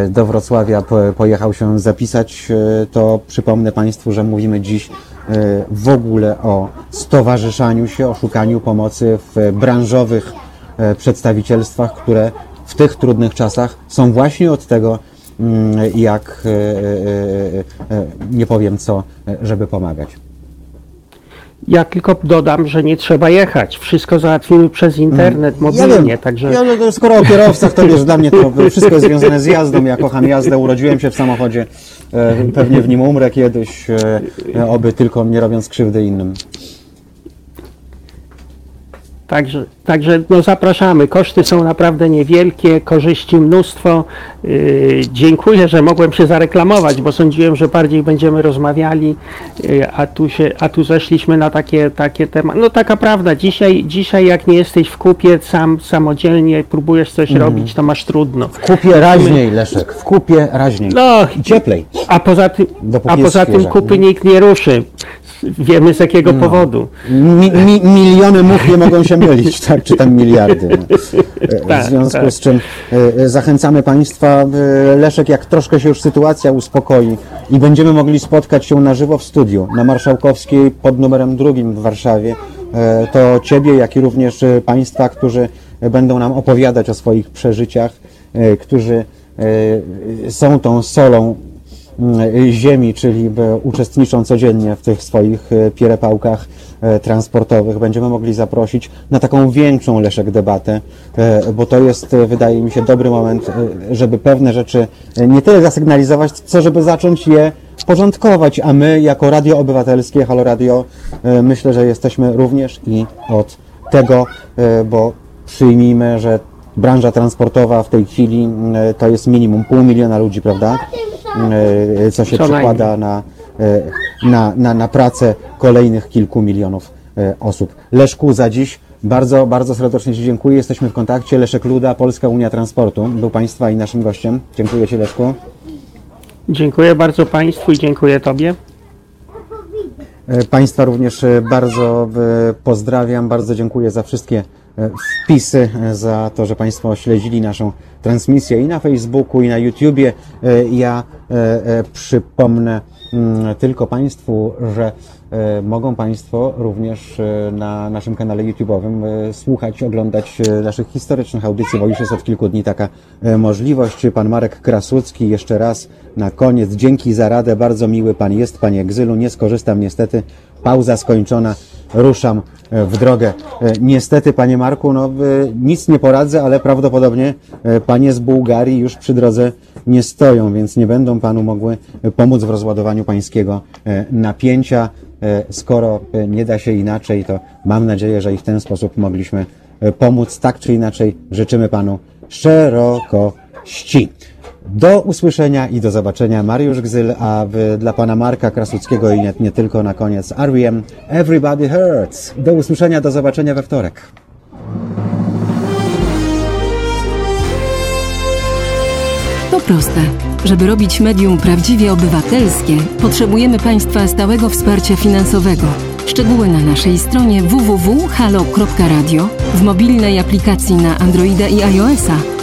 do Wrocławia po- pojechał się zapisać, to przypomnę Państwu, że mówimy dziś w ogóle o stowarzyszaniu się, o szukaniu pomocy w branżowych przedstawicielstwach, które w tych trudnych czasach są właśnie od tego, mm, jak e, e, e, nie powiem co, żeby pomagać. Ja tylko dodam, że nie trzeba jechać. Wszystko załatwimy przez internet, mobilnie. Także Ja, no, to skoro o kierowcach, to wiesz, dla mnie to wszystko jest związane z jazdą. Ja kocham jazdę, urodziłem się w samochodzie. Pewnie w nim umrę kiedyś, oby tylko nie robiąc krzywdy innym. Także, także no zapraszamy. Koszty są naprawdę niewielkie, korzyści mnóstwo. Yy, dziękuję, że mogłem się zareklamować, bo sądziłem, że bardziej będziemy rozmawiali, yy, a, tu się, a tu zeszliśmy na takie, takie tematy. No taka prawda, dzisiaj, dzisiaj jak nie jesteś w kupie sam samodzielnie, próbujesz coś robić, to masz trudno. W kupie raźniej, Leszek, w kupie raźniej. No, I cieplej. a poza tym, Dopóki a poza tym kupy nikt nie ruszy. Wiemy z jakiego powodu. Mi, mi, miliony much nie mogą się mylić, tak? Czy tam miliardy. No. E, W Tak, związku tak. z czym e, zachęcamy Państwa, e, Leszek, jak troszkę się już sytuacja uspokoi i będziemy mogli spotkać się na żywo w studiu na Marszałkowskiej pod numerem drugim w Warszawie, e, to Ciebie, jak i również Państwa, którzy będą nam opowiadać o swoich przeżyciach, którzy są tą solą ziemi, czyli e, uczestniczą codziennie w tych swoich e, pierepałkach e, transportowych. Będziemy mogli zaprosić na taką większą Leszek debatę, e, bo to jest, e, wydaje mi się, dobry moment, e, żeby pewne rzeczy e, nie tyle zasygnalizować, co żeby zacząć je porządkować, a my jako Radio Obywatelskie, Halo Radio, e, myślę, że jesteśmy również i od tego, e, bo przyjmijmy, że branża transportowa w tej chwili e, to jest minimum pół miliona ludzi, prawda? E, Co się Co przekłada na, e, na, na, na pracę kolejnych kilku milionów e, osób. Leszku, za dziś bardzo, bardzo serdecznie Ci dziękuję. Jesteśmy w kontakcie. Leszek Luda, Polska Unia Transportu, był Państwa i naszym gościem. Dziękuję Ci, Leszku. Dziękuję bardzo Państwu i dziękuję Tobie. Państwa również bardzo pozdrawiam, bardzo dziękuję za wszystkie wpisy, e, za to, że Państwo śledzili naszą transmisję i na Facebooku, i na YouTubie. E, Ja e, e, przypomnę mm, tylko Państwu, że e, mogą Państwo również e, na naszym kanale YouTube'owym e, słuchać, oglądać e, naszych historycznych audycji, bo już jest od kilku dni taka e, możliwość. Pan Marek Krasucki jeszcze raz na koniec. Dzięki za radę, bardzo miły Pan jest, Panie Egzylu. Nie skorzystam niestety. Pauza skończona. Ruszam e, w drogę. E, Niestety, Panie Marku, no e, nic nie poradzę, ale prawdopodobnie e, Panie z Bułgarii już przy drodze nie stoją, więc nie będą Panu mogły e, pomóc w rozładowaniu Pańskiego e, napięcia. E, Skoro e, nie da się inaczej, to mam nadzieję, że i w ten sposób mogliśmy e, pomóc. Tak czy inaczej, życzymy Panu szerokości. Do usłyszenia i do zobaczenia. Mariusz Gzyl, a w, dla pana Marka Krasuckiego i nie, nie tylko na koniec R.E.M. Everybody Hurts. Do usłyszenia, do zobaczenia we wtorek. To proste. Żeby robić medium prawdziwie obywatelskie, potrzebujemy Państwa stałego wsparcia finansowego. Szczegóły na naszej stronie www.halo.radio, w mobilnej aplikacji na Androida i iOS-a